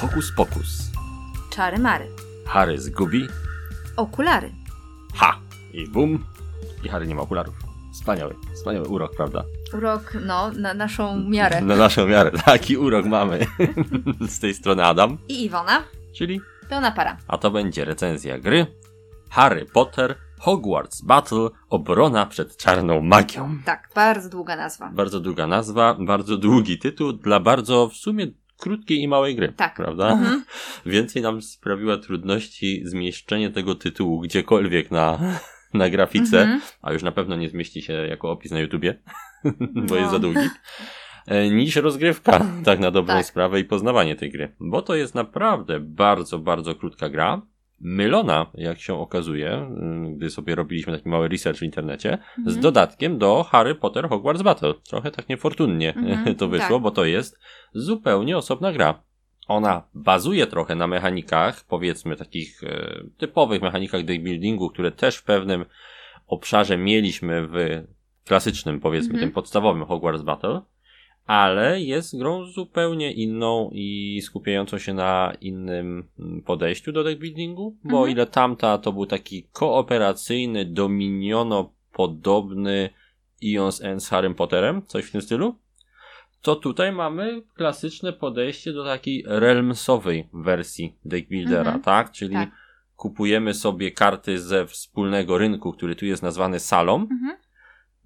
Hokus pokus. Czary mary. Harry zgubi. Okulary. Ha! I bum. I Harry nie ma okularów. Wspaniały, wspaniały urok, prawda? Urok, no, na naszą miarę. Na naszą miarę. Taki urok mamy. Z tej strony Adam. I Iwona. Czyli Pełna para. a to będzie recenzja gry Harry Potter Hogwarts Battle Obrona przed czarną magią. Tak, bardzo długa nazwa. Bardzo długa nazwa, bardzo długi tytuł dla bardzo w sumie krótkiej i małej gry. Tak. Prawda? Mhm. Więcej nam sprawiła trudności zmieszczenie tego tytułu gdziekolwiek na, na grafice, Mhm. a już na pewno nie zmieści się jako opis na YouTubie, bo No. jest za długi. e, Niż rozgrywka, tak na dobrą Tak. sprawę i poznawanie tej gry. Bo to jest naprawdę bardzo, bardzo krótka gra. Mylona, jak się okazuje, mm, gdy sobie robiliśmy taki mały research w internecie, z Mhm. dodatkiem do Harry Potter Hogwarts Battle. Trochę tak niefortunnie Mhm, to wyszło, tak. bo to jest zupełnie osobna gra. Ona bazuje trochę na mechanikach, powiedzmy takich e, typowych mechanikach deckbuildingu, które też w pewnym obszarze mieliśmy w klasycznym, powiedzmy, Mhm. tym podstawowym Hogwarts Battle, ale jest grą zupełnie inną i skupiającą się na innym mm, podejściu do deckbuildingu, bo o Mhm. ile tamta to był taki kooperacyjny, dominiono podobny Eons End z Harrym Potterem, coś w tym stylu, to tutaj mamy klasyczne podejście do takiej realmsowej wersji deckbuildera, Mhm. tak? Czyli Tak. kupujemy sobie karty ze wspólnego rynku, który tu jest nazwany salą, Mhm.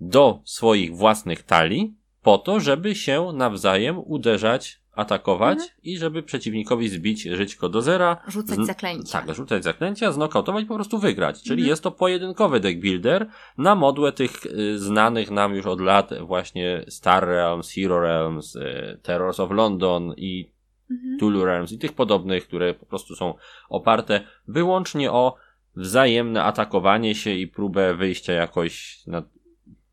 do swoich własnych talii, po to, żeby się nawzajem uderzać, atakować Mhm. i żeby przeciwnikowi zbić żyćko do zera. Rzucać Z- zaklęcia. Tak, rzucać zaklęcia, znokautować i po prostu wygrać. Czyli Mhm. jest to pojedynkowy deck builder na modłę tych y, znanych nam już od lat właśnie Star Realms, Hero Realms, y, Terrors of London i Mhm. Tulu Realms i tych podobnych, które po prostu są oparte wyłącznie o wzajemne atakowanie się i próbę wyjścia jakoś na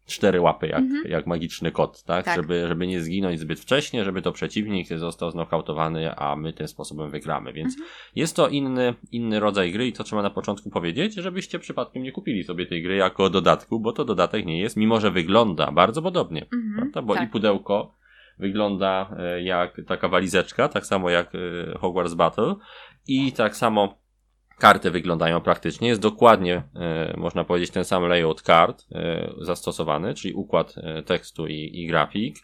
cztery łapy, jak, Mhm. jak magiczny kot, tak? Tak. Żeby, żeby nie zginąć zbyt wcześnie, żeby to przeciwnik został znokautowany, a my tym sposobem wygramy. Więc Mhm. jest to inny, inny rodzaj gry i to trzeba na początku powiedzieć, żebyście przypadkiem nie kupili sobie tej gry jako dodatku, bo to dodatek nie jest, mimo że wygląda bardzo podobnie. Mhm. Prawda? Bo tak. i pudełko wygląda e, jak taka walizeczka, tak samo jak e, Hogwarts Battle i tak samo karty wyglądają praktycznie. Jest dokładnie, e, można powiedzieć, ten sam layout kart e, zastosowany, czyli układ e, tekstu i, i grafik.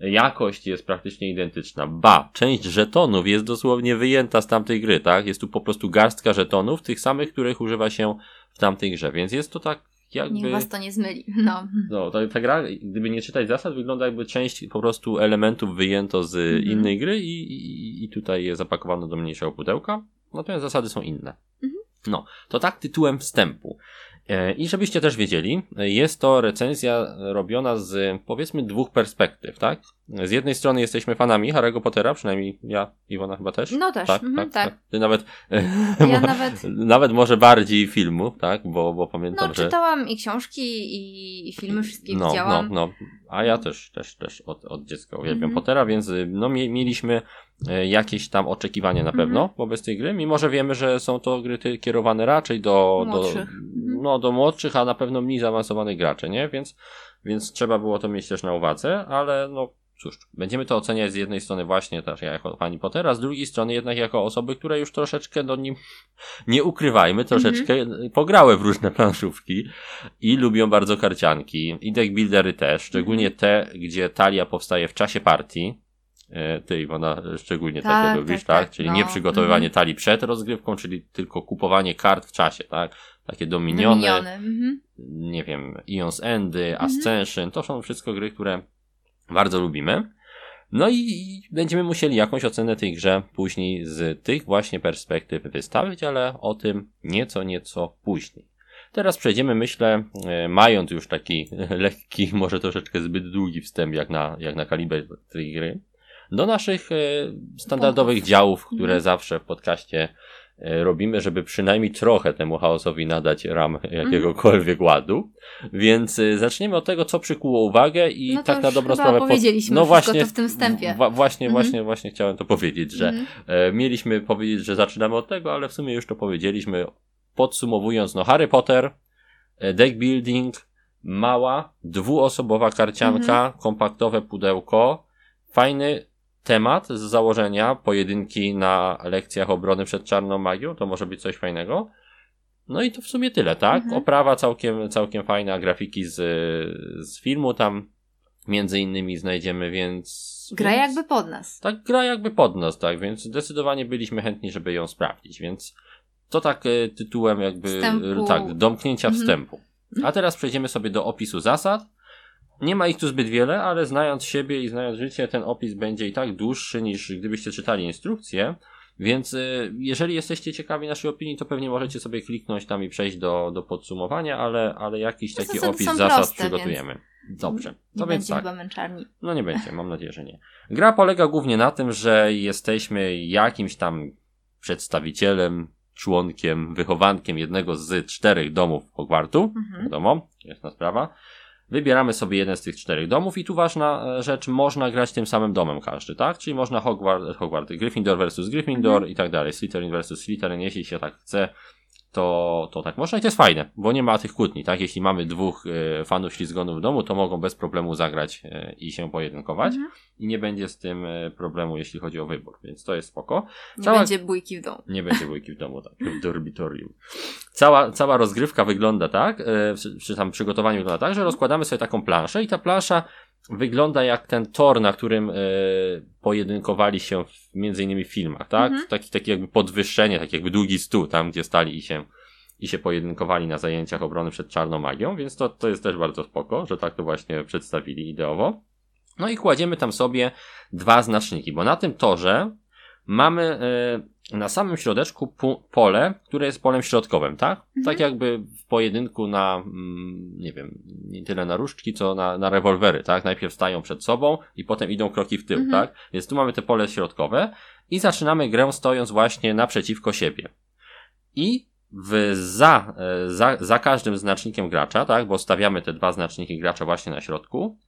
Jakość jest praktycznie identyczna. Ba, część żetonów jest dosłownie wyjęta z tamtej gry, tak? Jest tu po prostu garstka żetonów, tych samych, których używa się w tamtej grze, więc jest to tak jakby... Niech was to nie zmyli. No. No, ta, ta gra, gdyby nie czytać zasad, wygląda jakby część po prostu elementów wyjęto z Mhm. innej gry i, i, i tutaj je zapakowano do mniejszego pudełka. Natomiast zasady są inne. Mhm. No, to tak tytułem wstępu. E, I żebyście też wiedzieli, jest to recenzja robiona z powiedzmy dwóch perspektyw, tak? Z jednej strony jesteśmy fanami Harry'ego Pottera, przynajmniej ja, Iwona chyba też. No też, Tak, mhm, tak, tak. tak. Ty nawet, Ja nawet nawet może bardziej filmu, tak? Bo, bo pamiętam, no, że... czytałam i książki, i, filmy wszystkie no, widziałam. No, no. A ja też, też, też od, od dziecka uwielbiam Mhm. Pottera, więc y, no, mie- mieliśmy jakieś tam oczekiwania na pewno Mhm. wobec tej gry, mimo że wiemy, że są to gry kierowane raczej do, do, Młodszych. Mhm. no, do młodszych, a na pewno mniej zaawansowanych graczy, nie? Więc, więc trzeba było to mieć też na uwadze, ale no cóż, będziemy to oceniać z jednej strony właśnie też ja jako pani Pottera, z drugiej strony jednak jako osoby, które już troszeczkę do nim, nie ukrywajmy, troszeczkę pograły w różne planszówki i lubią bardzo karcianki i deck buildery też, szczególnie te, gdzie talia powstaje w czasie partii. E, Ty, Iwona, szczególnie Tak, takie lubisz, tak, tak? tak, Czyli no. nie przygotowywanie Mhm. talii przed rozgrywką, czyli tylko kupowanie kart w czasie, tak? Takie dominiony, Dominiony. Mhm. nie wiem, Eons Endy, Ascension, to są wszystko gry, które bardzo lubimy. No i, i będziemy musieli jakąś ocenę tej grze później z tych właśnie perspektyw wystawić, ale o tym nieco, nieco później. Teraz przejdziemy, myślę, e, mając już taki lekki, może troszeczkę zbyt długi wstęp jak na, jak na kaliber tej gry, do naszych e, standardowych Punktów. działów, które Mhm. zawsze w podcaście e, robimy, żeby przynajmniej trochę temu chaosowi nadać ram jakiegokolwiek ładu. Więc e, zaczniemy od tego, co przykuło uwagę i No tak na dobrą sprawę. po- powiedzieliśmy no właśnie, to w tym wstępie. wa- właśnie, Mhm. właśnie, właśnie chciałem to powiedzieć, że Mhm. mieliśmy powiedzieć, że zaczynamy od tego, ale w sumie już to powiedzieliśmy. Podsumowując, no Harry Potter, deck building, mała, dwuosobowa karcianka, Mhm. kompaktowe pudełko, fajny, temat z założenia, pojedynki na lekcjach obrony przed czarną magią, to może być coś fajnego. No i to w sumie tyle, tak? Mhm. Oprawa całkiem, całkiem fajna, grafiki z, z filmu tam między innymi znajdziemy, więc... Gra więc, jakby pod nas. Tak, gra jakby pod nas, tak, więc zdecydowanie byliśmy chętni, żeby ją sprawdzić, więc to tak e, tytułem jakby, Wstępu. tak, domknięcia Mhm. wstępu. A teraz przejdziemy sobie do opisu zasad. Nie ma ich tu zbyt wiele, ale znając siebie i znając życie, ten opis będzie i tak dłuższy niż gdybyście czytali instrukcję. Więc y, jeżeli jesteście ciekawi naszej opinii, to pewnie możecie sobie kliknąć tam i przejść do, do podsumowania, ale, ale jakiś taki opis zasad proste, przygotujemy. Dobrze. Nie To więc będzie tak. chyba męczarni. No nie będzie, mam nadzieję, że nie. Gra polega głównie na tym, że jesteśmy jakimś tam przedstawicielem, członkiem, wychowankiem jednego z czterech domów Hogwartu. Mhm. Wiadomo, jasna sprawa. Wybieramy sobie jeden z tych czterech domów i tu ważna e, rzecz, można grać tym samym domem każdy, tak? Czyli można Hogwart, Hogwart Gryffindor versus Gryffindor Mhm. i tak dalej, Slytherin versus Slytherin, jeśli się tak chce, to, to tak można i to jest fajne, bo nie ma tych kłótni, tak? Jeśli mamy dwóch e, fanów ślizgonu w domu, to mogą bez problemu zagrać e, i się pojedynkować Mhm. i nie będzie z tym e, problemu, jeśli chodzi o wybór, więc to jest spoko. Nie Cała- będzie bójki w domu. Nie będzie bójki w domu, tak, w dormitorium. Cała, cała rozgrywka wygląda tak, czy, czy tam przygotowanie wygląda tak, że rozkładamy sobie taką planszę i ta plansza wygląda jak ten tor, na którym e, pojedynkowali się w, między innymi w filmach, tak? Mhm. Taki, taki jakby podwyższenie, taki jakby długi stół, tam gdzie stali i się i się pojedynkowali na zajęciach obrony przed czarną magią, więc to, to jest też bardzo spoko, że tak to właśnie przedstawili ideowo. No i kładziemy tam sobie dwa znaczniki, bo na tym torze mamy e, na samym środeczku pole, które jest polem środkowym, tak? Mhm. Tak jakby w pojedynku na, mm, nie wiem, nie tyle na różdżki, co na, na rewolwery, tak? Najpierw stają przed sobą i potem idą kroki w tył, Mhm. tak? Więc tu mamy te pole środkowe i zaczynamy grę stojąc właśnie naprzeciwko siebie. I w, za, e, za, za każdym znacznikiem gracza, tak? Bo stawiamy te dwa znaczniki gracza właśnie na środku,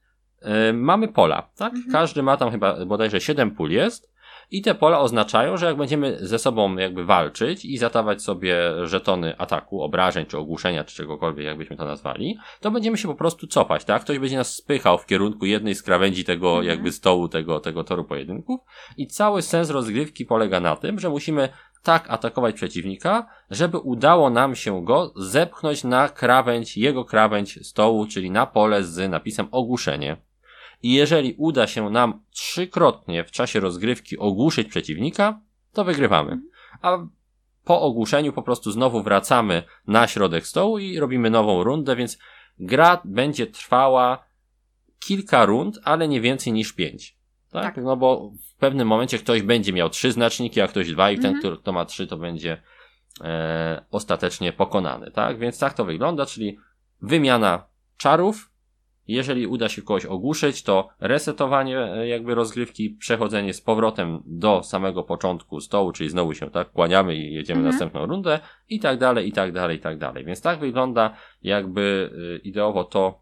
e, mamy pola, tak? Mhm. Każdy ma tam chyba bodajże 7 pól jest i te pola oznaczają, że jak będziemy ze sobą jakby walczyć i zadawać sobie żetony ataku, obrażeń, czy ogłuszenia, czy czegokolwiek, jakbyśmy to nazwali, to będziemy się po prostu cofać, tak? Ktoś będzie nas spychał w kierunku jednej z krawędzi tego Mhm. jakby stołu, tego, tego toru pojedynków i cały sens rozgrywki polega na tym, że musimy tak atakować przeciwnika, żeby udało nam się go zepchnąć na krawędź, jego krawędź stołu, czyli na pole z napisem ogłuszenie. I jeżeli uda się nam trzykrotnie w czasie rozgrywki ogłuszyć przeciwnika, to wygrywamy. A po ogłuszeniu po prostu znowu wracamy na środek stołu i robimy nową rundę, więc gra będzie trwała kilka rund, ale nie więcej niż pięć. Tak? Tak. No bo w pewnym momencie ktoś będzie miał trzy znaczniki, a ktoś dwa i ten, Mhm. kto, ma trzy, to będzie e, ostatecznie pokonany. Tak? Więc tak to wygląda, czyli wymiana czarów, jeżeli uda się kogoś ogłuszyć, to resetowanie e, jakby rozgrywki, przechodzenie z powrotem do samego początku stołu, czyli znowu się tak kłaniamy i jedziemy Mhm. następną rundę i tak dalej, i tak dalej, i tak dalej. Więc tak wygląda jakby y, ideowo to,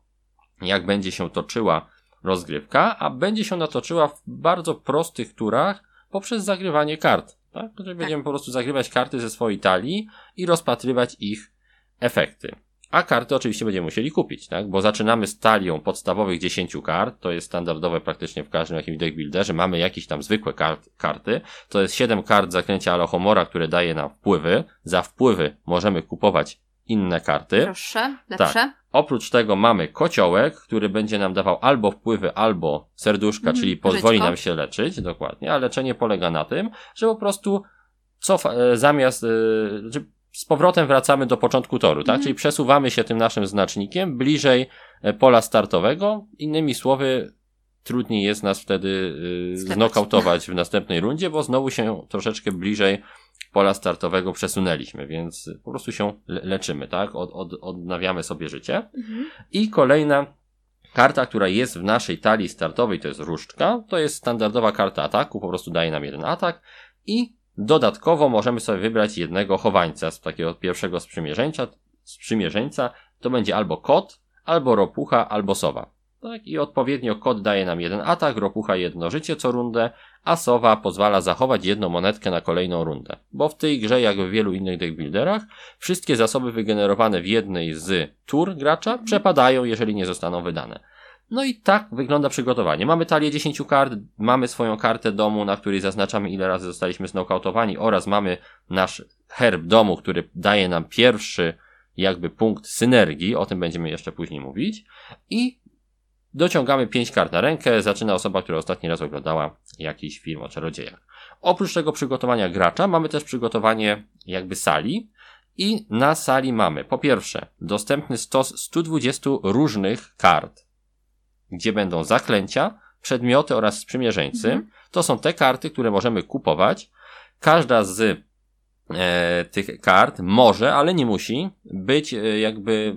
jak będzie się toczyła rozgrywka, a będzie się ona toczyła w bardzo prostych turach poprzez zagrywanie kart. Tak? Czyli będziemy po prostu zagrywać karty ze swojej talii i rozpatrywać ich efekty. A karty oczywiście będziemy musieli kupić, tak? Bo zaczynamy z talią podstawowych 10 kart, to jest standardowe praktycznie w każdym jakimś deck builderze, mamy jakieś tam zwykłe kart, karty, to jest 7 kart zaklęcia Alohomora, które daje nam wpływy, za wpływy możemy kupować inne karty. Droższe, lepsze. Oprócz tego mamy kociołek, który będzie nam dawał albo wpływy, albo serduszka, Mhm, czyli pozwoli żyćko. nam się leczyć, dokładnie, a leczenie polega na tym, że po prostu cofa, e, zamiast, e, że z powrotem wracamy do początku toru, tak? Mhm. Czyli przesuwamy się tym naszym znacznikiem bliżej e, pola startowego. Innymi słowy, trudniej jest nas wtedy e, Sklepać. znokautować w następnej rundzie, bo znowu się troszeczkę bliżej pola startowego przesunęliśmy, więc po prostu się le- leczymy, tak? Od, od, odnawiamy sobie życie. Mhm. I kolejna karta, która jest w naszej talii startowej, to jest różdżka. To jest standardowa karta ataku, po prostu daje nam jeden atak. I dodatkowo możemy sobie wybrać jednego chowańca z takiego pierwszego sprzymierzeńca. sprzymierzeńca. To będzie albo kot, albo ropucha, albo sowa. Tak? I odpowiednio kot daje nam jeden atak, ropucha jedno życie co rundę, a sowa pozwala zachować jedną monetkę na kolejną rundę. Bo w tej grze, jak w wielu innych deckbuilderach, wszystkie zasoby wygenerowane w jednej z tur gracza przepadają, jeżeli nie zostaną wydane. No i tak wygląda przygotowanie. Mamy talię 10 kart, mamy swoją kartę domu, na której zaznaczamy ile razy zostaliśmy znokautowani oraz mamy nasz herb domu, który daje nam pierwszy jakby punkt synergii, o tym będziemy jeszcze później mówić. I dociągamy 5 kart na rękę, zaczyna osoba, która ostatni raz oglądała jakiś film o czarodziejach. Oprócz tego przygotowania gracza mamy też przygotowanie jakby sali i na sali mamy po pierwsze dostępny stos 120 różnych kart, gdzie będą zaklęcia, przedmioty oraz sprzymierzeńcy. Mhm. To są te karty, które możemy kupować. Każda z e, tych kart może, ale nie musi być e, jakby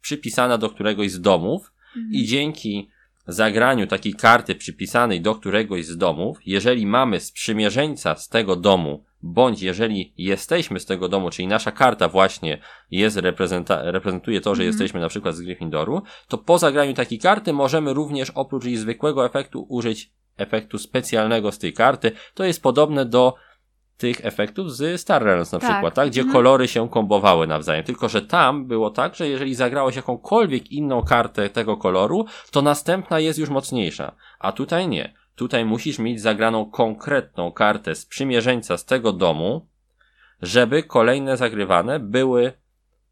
przypisana do któregoś z domów mhm. i dzięki zagraniu takiej karty przypisanej do któregoś z domów, jeżeli mamy sprzymierzeńca z tego domu, bądź jeżeli jesteśmy z tego domu, czyli nasza karta właśnie jest reprezentuje to, że mhm. jesteśmy na przykład z Gryffindoru, to po zagraniu takiej karty możemy również oprócz jej zwykłego efektu użyć efektu specjalnego z tej karty. To jest podobne do tych efektów z Star Realms na tak. przykład, tak? Gdzie mhm. kolory się kombowały nawzajem. Tylko, że tam było tak, że jeżeli zagrałeś jakąkolwiek inną kartę tego koloru, to następna jest już mocniejsza. A tutaj nie. Tutaj musisz mieć zagraną konkretną kartę z przymierzeńca z tego domu, żeby kolejne zagrywane były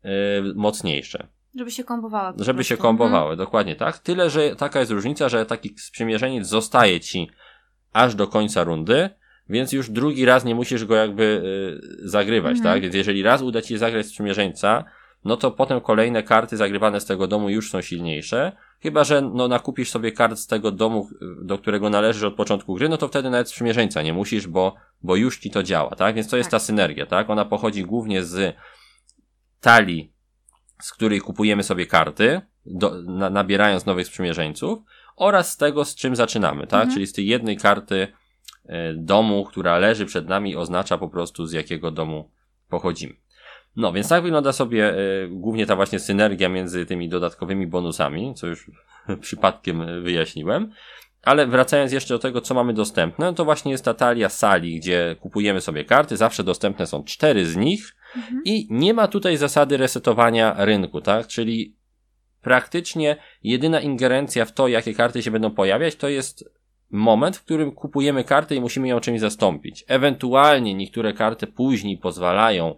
yy, mocniejsze. Żeby się kombowały. Żeby prostu. się kombowały, mhm. dokładnie tak. Tyle, że taka jest różnica, że taki sprzymierzeniec zostaje ci aż do końca rundy, więc już drugi raz nie musisz go jakby y, zagrywać, mhm. tak? Więc jeżeli raz uda ci się zagrać sprzymierzeńca, no to potem kolejne karty zagrywane z tego domu już są silniejsze. Chyba, że no nakupisz sobie kart z tego domu, do którego należysz od początku gry, no to wtedy nawet sprzymierzeńca nie musisz, bo, bo już ci to działa, tak? Więc to jest ta tak. synergia, tak? Ona pochodzi głównie z talii, z której kupujemy sobie karty, do, na, nabierając nowych sprzymierzeńców, oraz z tego, z czym zaczynamy, tak? Mhm. Czyli z tej jednej karty, E, domu, która leży przed nami, oznacza po prostu z jakiego domu pochodzimy. No, więc tak wygląda sobie e, głównie ta właśnie synergia między tymi dodatkowymi bonusami, co już przypadkiem wyjaśniłem. Ale wracając jeszcze do tego, co mamy dostępne, to właśnie jest ta talia sali, gdzie kupujemy sobie karty. Zawsze dostępne są cztery z nich mhm. i nie ma tutaj zasady resetowania rynku, tak? Czyli praktycznie jedyna ingerencja w to, jakie karty się będą pojawiać, to jest moment, w którym kupujemy kartę i musimy ją czymś zastąpić. Ewentualnie niektóre karty później pozwalają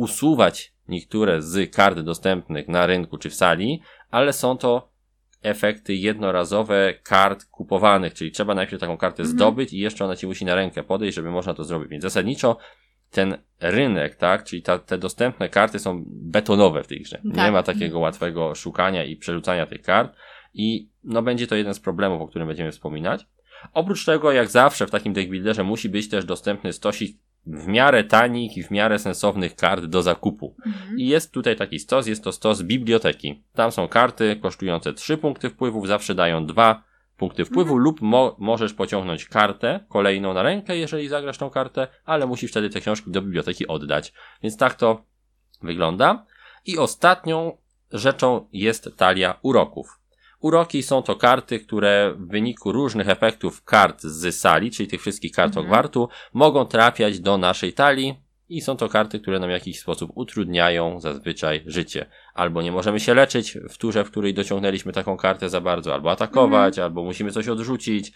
usuwać niektóre z kart dostępnych na rynku czy w sali, ale są to efekty jednorazowe kart kupowanych, czyli trzeba najpierw taką kartę mhm. zdobyć i jeszcze ona ci musi na rękę podejść, żeby można to zrobić. Więc zasadniczo ten rynek, tak, czyli ta, te dostępne karty są betonowe w tej grze. Tak. Nie ma takiego łatwego szukania i przerzucania tych kart i no będzie to jeden z problemów, o którym będziemy wspominać. Oprócz tego, jak zawsze w takim deckbuilderze musi być też dostępny stosik w miarę tanich i w miarę sensownych kart do zakupu. Mhm. I jest tutaj taki stos, jest to stos biblioteki. Tam są karty kosztujące 3 punkty wpływów, zawsze dają 2 punkty wpływu mhm. lub mo możesz pociągnąć kartę kolejną na rękę, jeżeli zagrasz tą kartę, ale musisz wtedy te książki do biblioteki oddać. Więc tak to wygląda. I ostatnią rzeczą jest talia uroków. Uroki są to karty, które w wyniku różnych efektów kart z sali, czyli tych wszystkich kart mhm. Hogwartu, mogą trafiać do naszej talii i są to karty, które nam w jakiś sposób utrudniają zazwyczaj życie. Albo nie możemy się leczyć w turze, w której dociągnęliśmy taką kartę za bardzo, albo atakować, mhm. albo musimy coś odrzucić.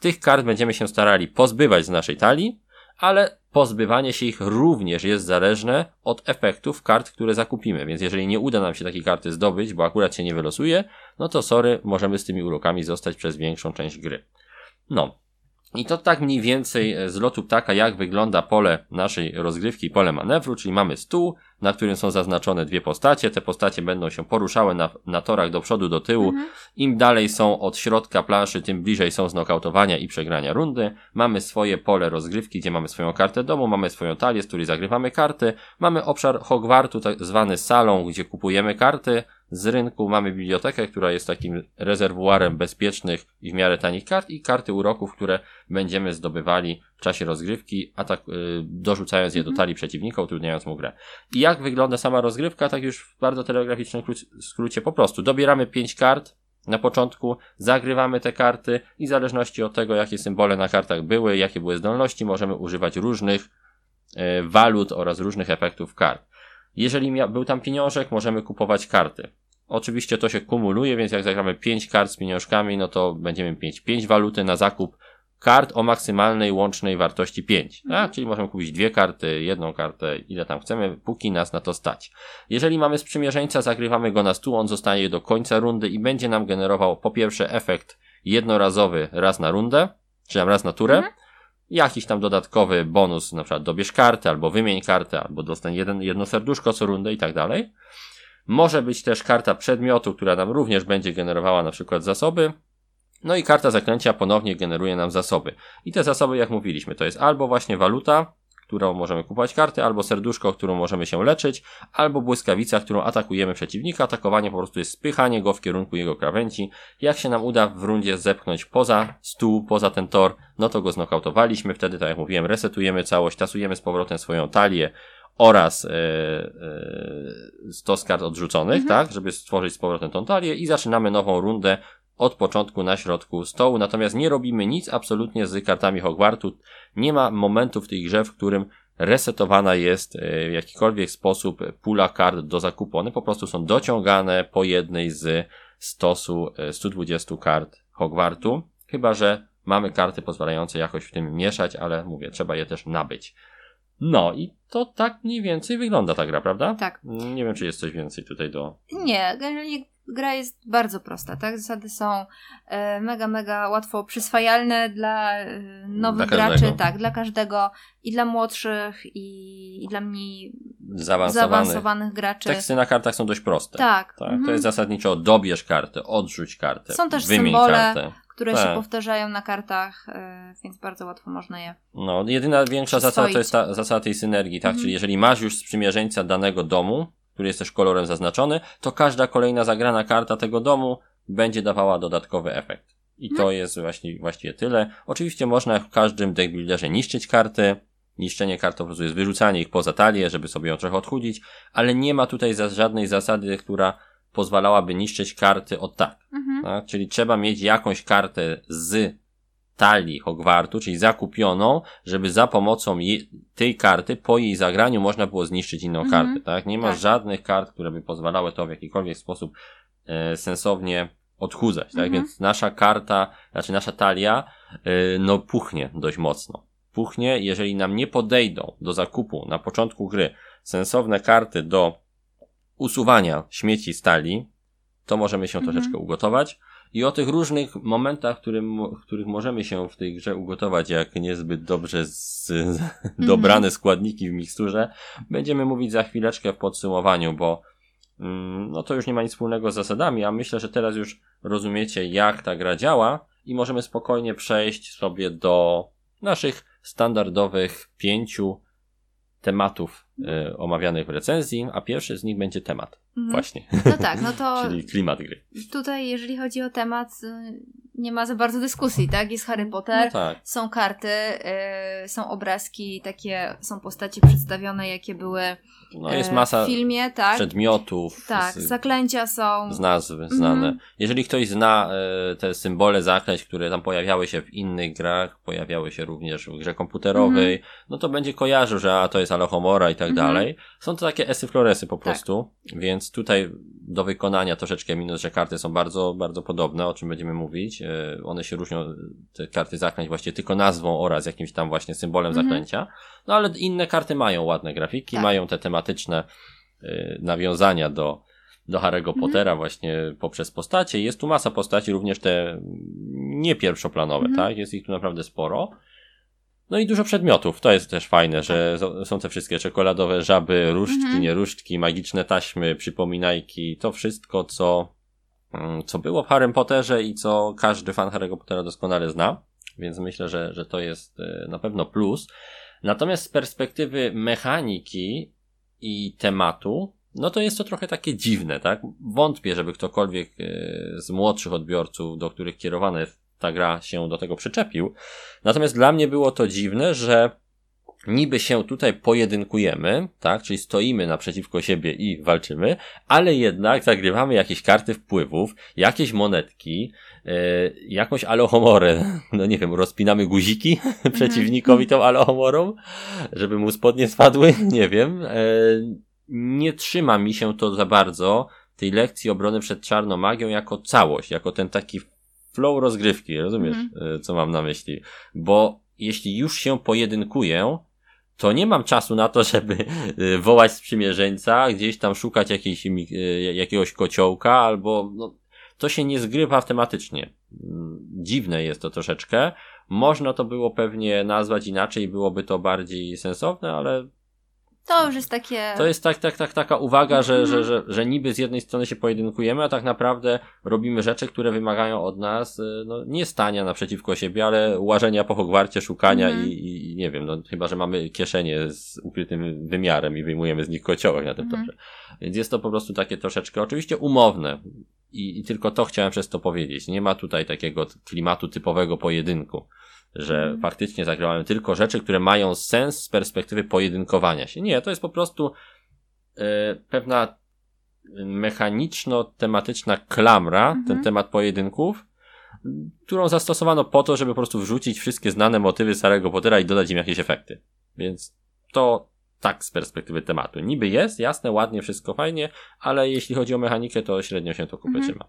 Tych kart będziemy się starali pozbywać z naszej talii, ale pozbywanie się ich również jest zależne od efektów kart, które zakupimy. Więc jeżeli nie uda nam się takiej karty zdobyć, bo akurat się nie wylosuje, no to sorry, możemy z tymi urokami zostać przez większą część gry. No. I to tak mniej więcej z lotu ptaka, jak wygląda pole naszej rozgrywki, pole manewru, czyli mamy stół, na którym są zaznaczone dwie postacie. Te postacie będą się poruszały na, na torach do przodu, do tyłu. Mhm. Im dalej są od środka planszy, tym bliżej są znokautowania i przegrania rundy. Mamy swoje pole rozgrywki, gdzie mamy swoją kartę domu, mamy swoją talię, z której zagrywamy karty. Mamy obszar Hogwartu, tak zwany salą, gdzie kupujemy karty z rynku. Mamy bibliotekę, która jest takim rezerwuarem bezpiecznych i w miarę tanich kart i karty uroków, które będziemy zdobywali w czasie rozgrywki, a tak yy, dorzucając je do mhm. talii przeciwnika, utrudniając mu grę. I jak wygląda sama rozgrywka, tak już w bardzo telegraficznym skrócie po prostu. Dobieramy pięć kart na początku, zagrywamy te karty i w zależności od tego, jakie symbole na kartach były, jakie były zdolności, możemy używać różnych e, walut oraz różnych efektów kart. Jeżeli był tam pieniążek, możemy kupować karty. Oczywiście to się kumuluje, więc jak zagramy 5 kart z pieniążkami, no to będziemy mieć 5 waluty na zakup kart o maksymalnej łącznej wartości 5. Mhm. Czyli możemy kupić dwie karty, jedną kartę, ile tam chcemy, póki nas na to stać. Jeżeli mamy sprzymierzeńca, zagrywamy go na stół, on zostaje do końca rundy i będzie nam generował po pierwsze efekt jednorazowy raz na rundę, czy raz na turę, mhm. jakiś tam dodatkowy bonus, na przykład dobierz kartę, albo wymień kartę, albo dostań jeden, jedno serduszko co rundę i tak dalej. Może być też karta przedmiotu, która nam również będzie generowała na przykład zasoby. No i karta zaklęcia ponownie generuje nam zasoby. I te zasoby, jak mówiliśmy, to jest albo właśnie waluta, którą możemy kupować karty, albo serduszko, którą możemy się leczyć, albo błyskawica, którą atakujemy przeciwnika. Atakowanie po prostu jest spychanie go w kierunku jego krawędzi. Jak się nam uda w rundzie zepchnąć poza stół, poza ten tor, no to go znokautowaliśmy. Wtedy, tak jak mówiłem, resetujemy całość, tasujemy z powrotem swoją talię oraz e, e, stos kart odrzuconych, mhm. tak, żeby stworzyć z powrotem tą talię i zaczynamy nową rundę od początku na środku stołu, natomiast nie robimy nic absolutnie z kartami Hogwartu. Nie ma momentu w tej grze, w którym resetowana jest e, w jakikolwiek sposób pula kart do zakupu. One po prostu są dociągane po jednej z stosu 120 kart Hogwartu, chyba że mamy karty pozwalające jakoś w tym mieszać, ale mówię, trzeba je też nabyć. No i to tak mniej więcej wygląda ta gra, prawda? Tak. Nie wiem, czy jest coś więcej tutaj do. Nie, generalnie gra jest bardzo prosta, tak? Zasady są e, mega, mega łatwo przyswajalne dla e, nowych dla graczy, tak, dla każdego i dla młodszych i, i dla mniej zaawansowanych. zaawansowanych graczy. Teksty na kartach są dość proste. Tak. tak? Mhm. To jest zasadniczo dobierz kartę, odrzuć kartę, Są też symbole, kartę które tak. się powtarzają na kartach, e, więc bardzo łatwo można je. No, jedyna większa zasada to jest ta zasada tej synergii, tak? Mhm. Czyli jeżeli masz już sprzymierzeńca danego domu, który jest też kolorem zaznaczony, to każda kolejna zagrana karta tego domu będzie dawała dodatkowy efekt. I to mhm. jest właśnie, właściwie tyle. Oczywiście można w każdym deckbuilderze niszczyć karty. Niszczenie kart po prostu jest wyrzucanie ich poza talię, żeby sobie ją trochę odchudzić, ale nie ma tutaj żadnej zasady, która pozwalałaby niszczyć karty od tak. Mhm. tak? Czyli trzeba mieć jakąś kartę z talii Hogwartu, czyli zakupioną, żeby za pomocą tej karty po jej zagraniu można było zniszczyć inną mhm. kartę, tak? Nie ma tak. żadnych kart, które by pozwalały to w jakikolwiek sposób e, sensownie odchudzać, tak? Mhm. Więc nasza karta, znaczy nasza talia, e, no puchnie dość mocno. Puchnie, jeżeli nam nie podejdą do zakupu na początku gry sensowne karty do usuwania śmieci stali, to możemy się mhm. troszeczkę ugotować. I o tych różnych momentach, którym, których możemy się w tej grze ugotować, jak niezbyt dobrze z, z, mhm. dobrane składniki w miksturze, będziemy mówić za chwileczkę w podsumowaniu, bo mm, no to już nie ma nic wspólnego z zasadami, a myślę, że teraz już rozumiecie, jak ta gra działa i możemy spokojnie przejść sobie do naszych standardowych pięciu tematów y, omawianych w recenzji, a pierwszy z nich będzie temat. Mhm. Właśnie. No tak, no to. Czyli klimat gry. Tutaj, jeżeli chodzi o temat, y, nie ma za bardzo dyskusji, tak? Jest Harry Potter, no tak. są karty, y, są obrazki, takie są postaci przedstawione, jakie były no, jest e, masa filmie, tak? przedmiotów. Tak, z, zaklęcia są. Z nazw znane. Mm -hmm. Jeżeli ktoś zna e, te symbole zaklęć, które tam pojawiały się w innych grach, pojawiały się również w grze komputerowej, mm -hmm. no to będzie kojarzył, że a, to jest Alohomora i tak mm -hmm. dalej. Są to takie esy floresy po tak. prostu, tak. więc tutaj do wykonania troszeczkę minus, że karty są bardzo, bardzo podobne, o czym będziemy mówić. E, one się różnią, te karty zaklęć właściwie tylko nazwą oraz jakimś tam właśnie symbolem mhm. zaklęcia. No ale inne karty mają ładne grafiki, tak. mają te tematyczne y, nawiązania do, do Harry'ego mhm. Pottera właśnie poprzez postacie. Jest tu masa postaci, również te nie pierwszoplanowe, mhm. tak? Jest ich tu naprawdę sporo. No i dużo przedmiotów. To jest też fajne, że tak. są te wszystkie czekoladowe żaby, różdżki, mhm. nieróżdżki, magiczne taśmy, przypominajki. To wszystko, co, mm, co było w Harrym Potterze i co każdy fan Harry'ego Pottera doskonale zna. Więc myślę, że, że to jest y, na pewno plus. Natomiast z perspektywy mechaniki i tematu, no to jest to trochę takie dziwne, tak? Wątpię, żeby ktokolwiek e, z młodszych odbiorców, do których kierowana jest ta gra, się do tego przyczepił. Natomiast dla mnie było to dziwne, że niby się tutaj pojedynkujemy, tak, czyli stoimy naprzeciwko siebie i walczymy, ale jednak zagrywamy jakieś karty wpływów, jakieś monetki, jakąś alohomorę, no nie wiem, rozpinamy guziki przeciwnikowi tą alohomorą, żeby mu spodnie spadły, nie wiem. E, nie trzyma mi się to za bardzo tej lekcji obrony przed czarną magią jako całość, jako ten taki flow rozgrywki, rozumiesz, mhm. co mam na myśli? Bo jeśli już się pojedynkuję, to nie mam czasu na to, żeby wołać sprzymierzeńca, gdzieś tam szukać jakiejś, jakiegoś kociołka, albo no, to się nie zgrywa tematycznie. Dziwne jest to troszeczkę. Można to było pewnie nazwać inaczej, byłoby to bardziej sensowne, ale to już jest takie. To jest tak, tak, tak, taka uwaga, że, -hmm. że, że, że niby z jednej strony się pojedynkujemy, a tak naprawdę robimy rzeczy, które wymagają od nas y, no, nie stania naprzeciwko siebie, ale łażenia po Hogwarcie, szukania -hmm. i, i, nie wiem, no chyba, że mamy kieszenie z ukrytym wymiarem i wyjmujemy z nich kociołek na tym torze. Więc jest to po prostu takie troszeczkę, oczywiście umowne. I, I tylko to chciałem przez to powiedzieć. Nie ma tutaj takiego klimatu typowego pojedynku że mm. faktycznie zagrałem tylko rzeczy, które mają sens z perspektywy pojedynkowania się. Nie, to jest po prostu y, pewna mechaniczno-tematyczna klamra, mm -hmm. ten mhm. temat pojedynków, którą zastosowano po to, żeby po prostu wrzucić wszystkie znane motywy Starego Pottera i dodać im jakieś efekty. Więc to tak z perspektywy tematu. Niby jest, jasne, ładnie, wszystko fajnie, ale jeśli chodzi o mechanikę, to średnio się to -hmm. trzyma.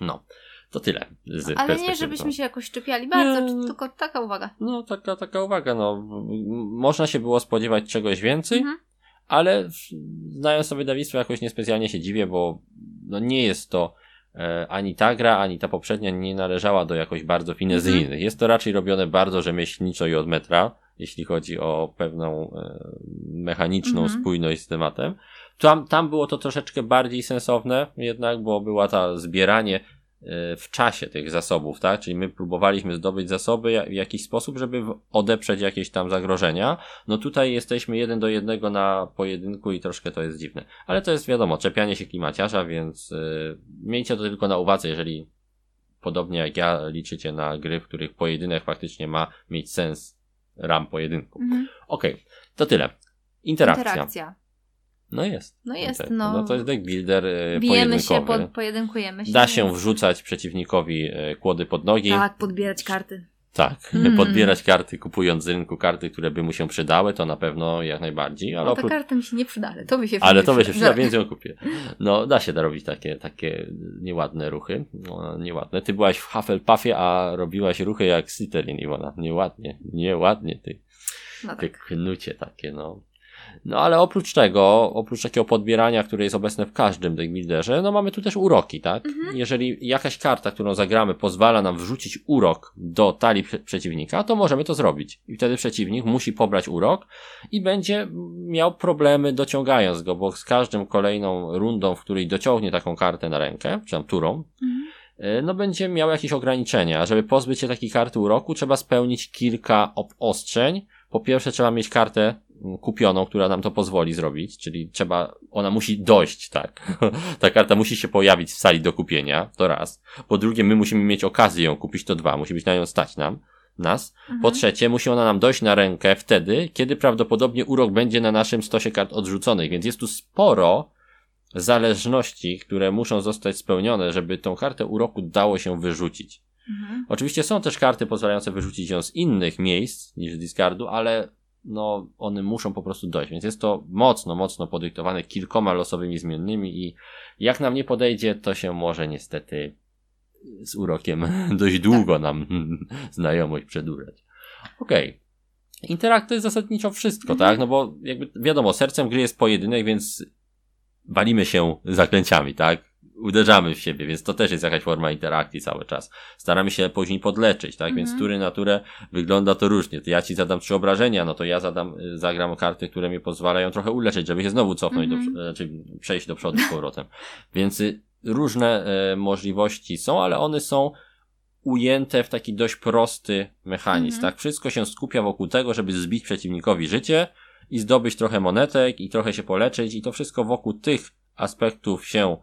No. To tyle. Z Ale nie, żebyśmy się jakoś czepiali bardzo, nie, tylko taka uwaga. No, taka, taka uwaga, no. Można się było spodziewać czegoś więcej, mhm. ale znając sobie wydawnictwo jakoś niespecjalnie się dziwię, bo no nie jest to e, ani ta gra, ani ta poprzednia nie należała do jakoś bardzo finezyjnych. Mhm. Jest to raczej robione bardzo rzemieślniczo i od metra, jeśli chodzi o pewną e, mechaniczną mhm. spójność z tematem. Tam, tam było to troszeczkę bardziej sensowne jednak, bo była ta zbieranie w czasie tych zasobów, tak? Czyli my próbowaliśmy zdobyć zasoby w jakiś sposób, żeby odeprzeć jakieś tam zagrożenia. No tutaj jesteśmy jeden do jednego na pojedynku i troszkę to jest dziwne. Ale to jest wiadomo, czepianie się klimaciarza, więc yy, miejcie to tylko na uwadze, jeżeli podobnie jak ja liczycie na gry, w których pojedynek faktycznie ma mieć sens ram pojedynku. Mhm. Okej, okay, to tyle. Interakcja. Interakcja. No jest. No jest, no. No to jest deck builder e, Bijemy się, pod, pojedynkujemy się. Da się wrzucać przeciwnikowi e, kłody pod nogi. Tak, podbierać karty. Tak, mm. podbierać karty, kupując z rynku karty, które by mu się przydały, to na pewno jak najbardziej. Ale no, oprócz... karty mi się nie przyda, ale to by się Ale to by się przyda, więc ją kupię. No, da się da robić takie, takie nieładne ruchy. No, nieładne. Ty byłaś w Hufflepuffie, a robiłaś ruchy jak Slytherin, Iwona. Nieładnie, nieładnie ty. No tak. Ty knucie takie, no. No ale oprócz tego, oprócz takiego podbierania, które jest obecne w każdym deckbuilderze, no mamy tu też uroki, tak? Mhm. Jeżeli jakaś karta, którą zagramy, pozwala nam wrzucić urok do talii przeciwnika, to możemy to zrobić. I wtedy przeciwnik musi pobrać urok i będzie miał problemy dociągając go, bo z każdym kolejną rundą, w której dociągnie taką kartę na rękę, czy tam turą, mhm e, no będzie miał jakieś ograniczenia. Żeby pozbyć się takiej karty uroku, trzeba spełnić kilka obostrzeń. Po pierwsze, trzeba mieć kartę kupioną, która nam to pozwoli zrobić, czyli trzeba, ona musi dojść, tak. Ta karta musi się pojawić w sali do kupienia, to raz. Po drugie, my musimy mieć okazję ją kupić, to dwa, musi być na nią stać nam, nas. Mhm. Po trzecie, musi ona nam dojść na rękę wtedy, kiedy prawdopodobnie urok będzie na naszym stosie kart odrzuconych, więc jest tu sporo zależności, które muszą zostać spełnione, żeby tą kartę uroku dało się wyrzucić. Mhm. Oczywiście są też karty pozwalające wyrzucić ją z innych miejsc niż z discardu, ale no one muszą po prostu dojść, więc jest to mocno, mocno podyktowane kilkoma losowymi zmiennymi i jak nam nie podejdzie, to się może niestety z urokiem dość długo tak. nam znajomość przedłużać. Okej. Okay. Interakt to jest zasadniczo wszystko, mhm. tak? No bo jakby wiadomo, sercem gry jest pojedynek, więc walimy się zaklęciami, tak? Uderzamy w siebie, więc to też jest jakaś forma interakcji cały czas. Staramy się później podleczyć, tak? -hmm. Więc tury na turę wygląda to różnie. To ja ci zadam trzy obrażenia, no to ja zadam, y, zagram karty, które mi pozwalają trochę uleczyć, żeby się znowu cofnąć, -hmm. do, znaczy przejść do przodu z powrotem. Więc y, różne e, możliwości są, ale one są ujęte w taki dość prosty mechanizm, -hmm. tak? Wszystko się skupia wokół tego, żeby zbić przeciwnikowi życie i zdobyć trochę monetek i trochę się poleczyć i to wszystko wokół tych aspektów się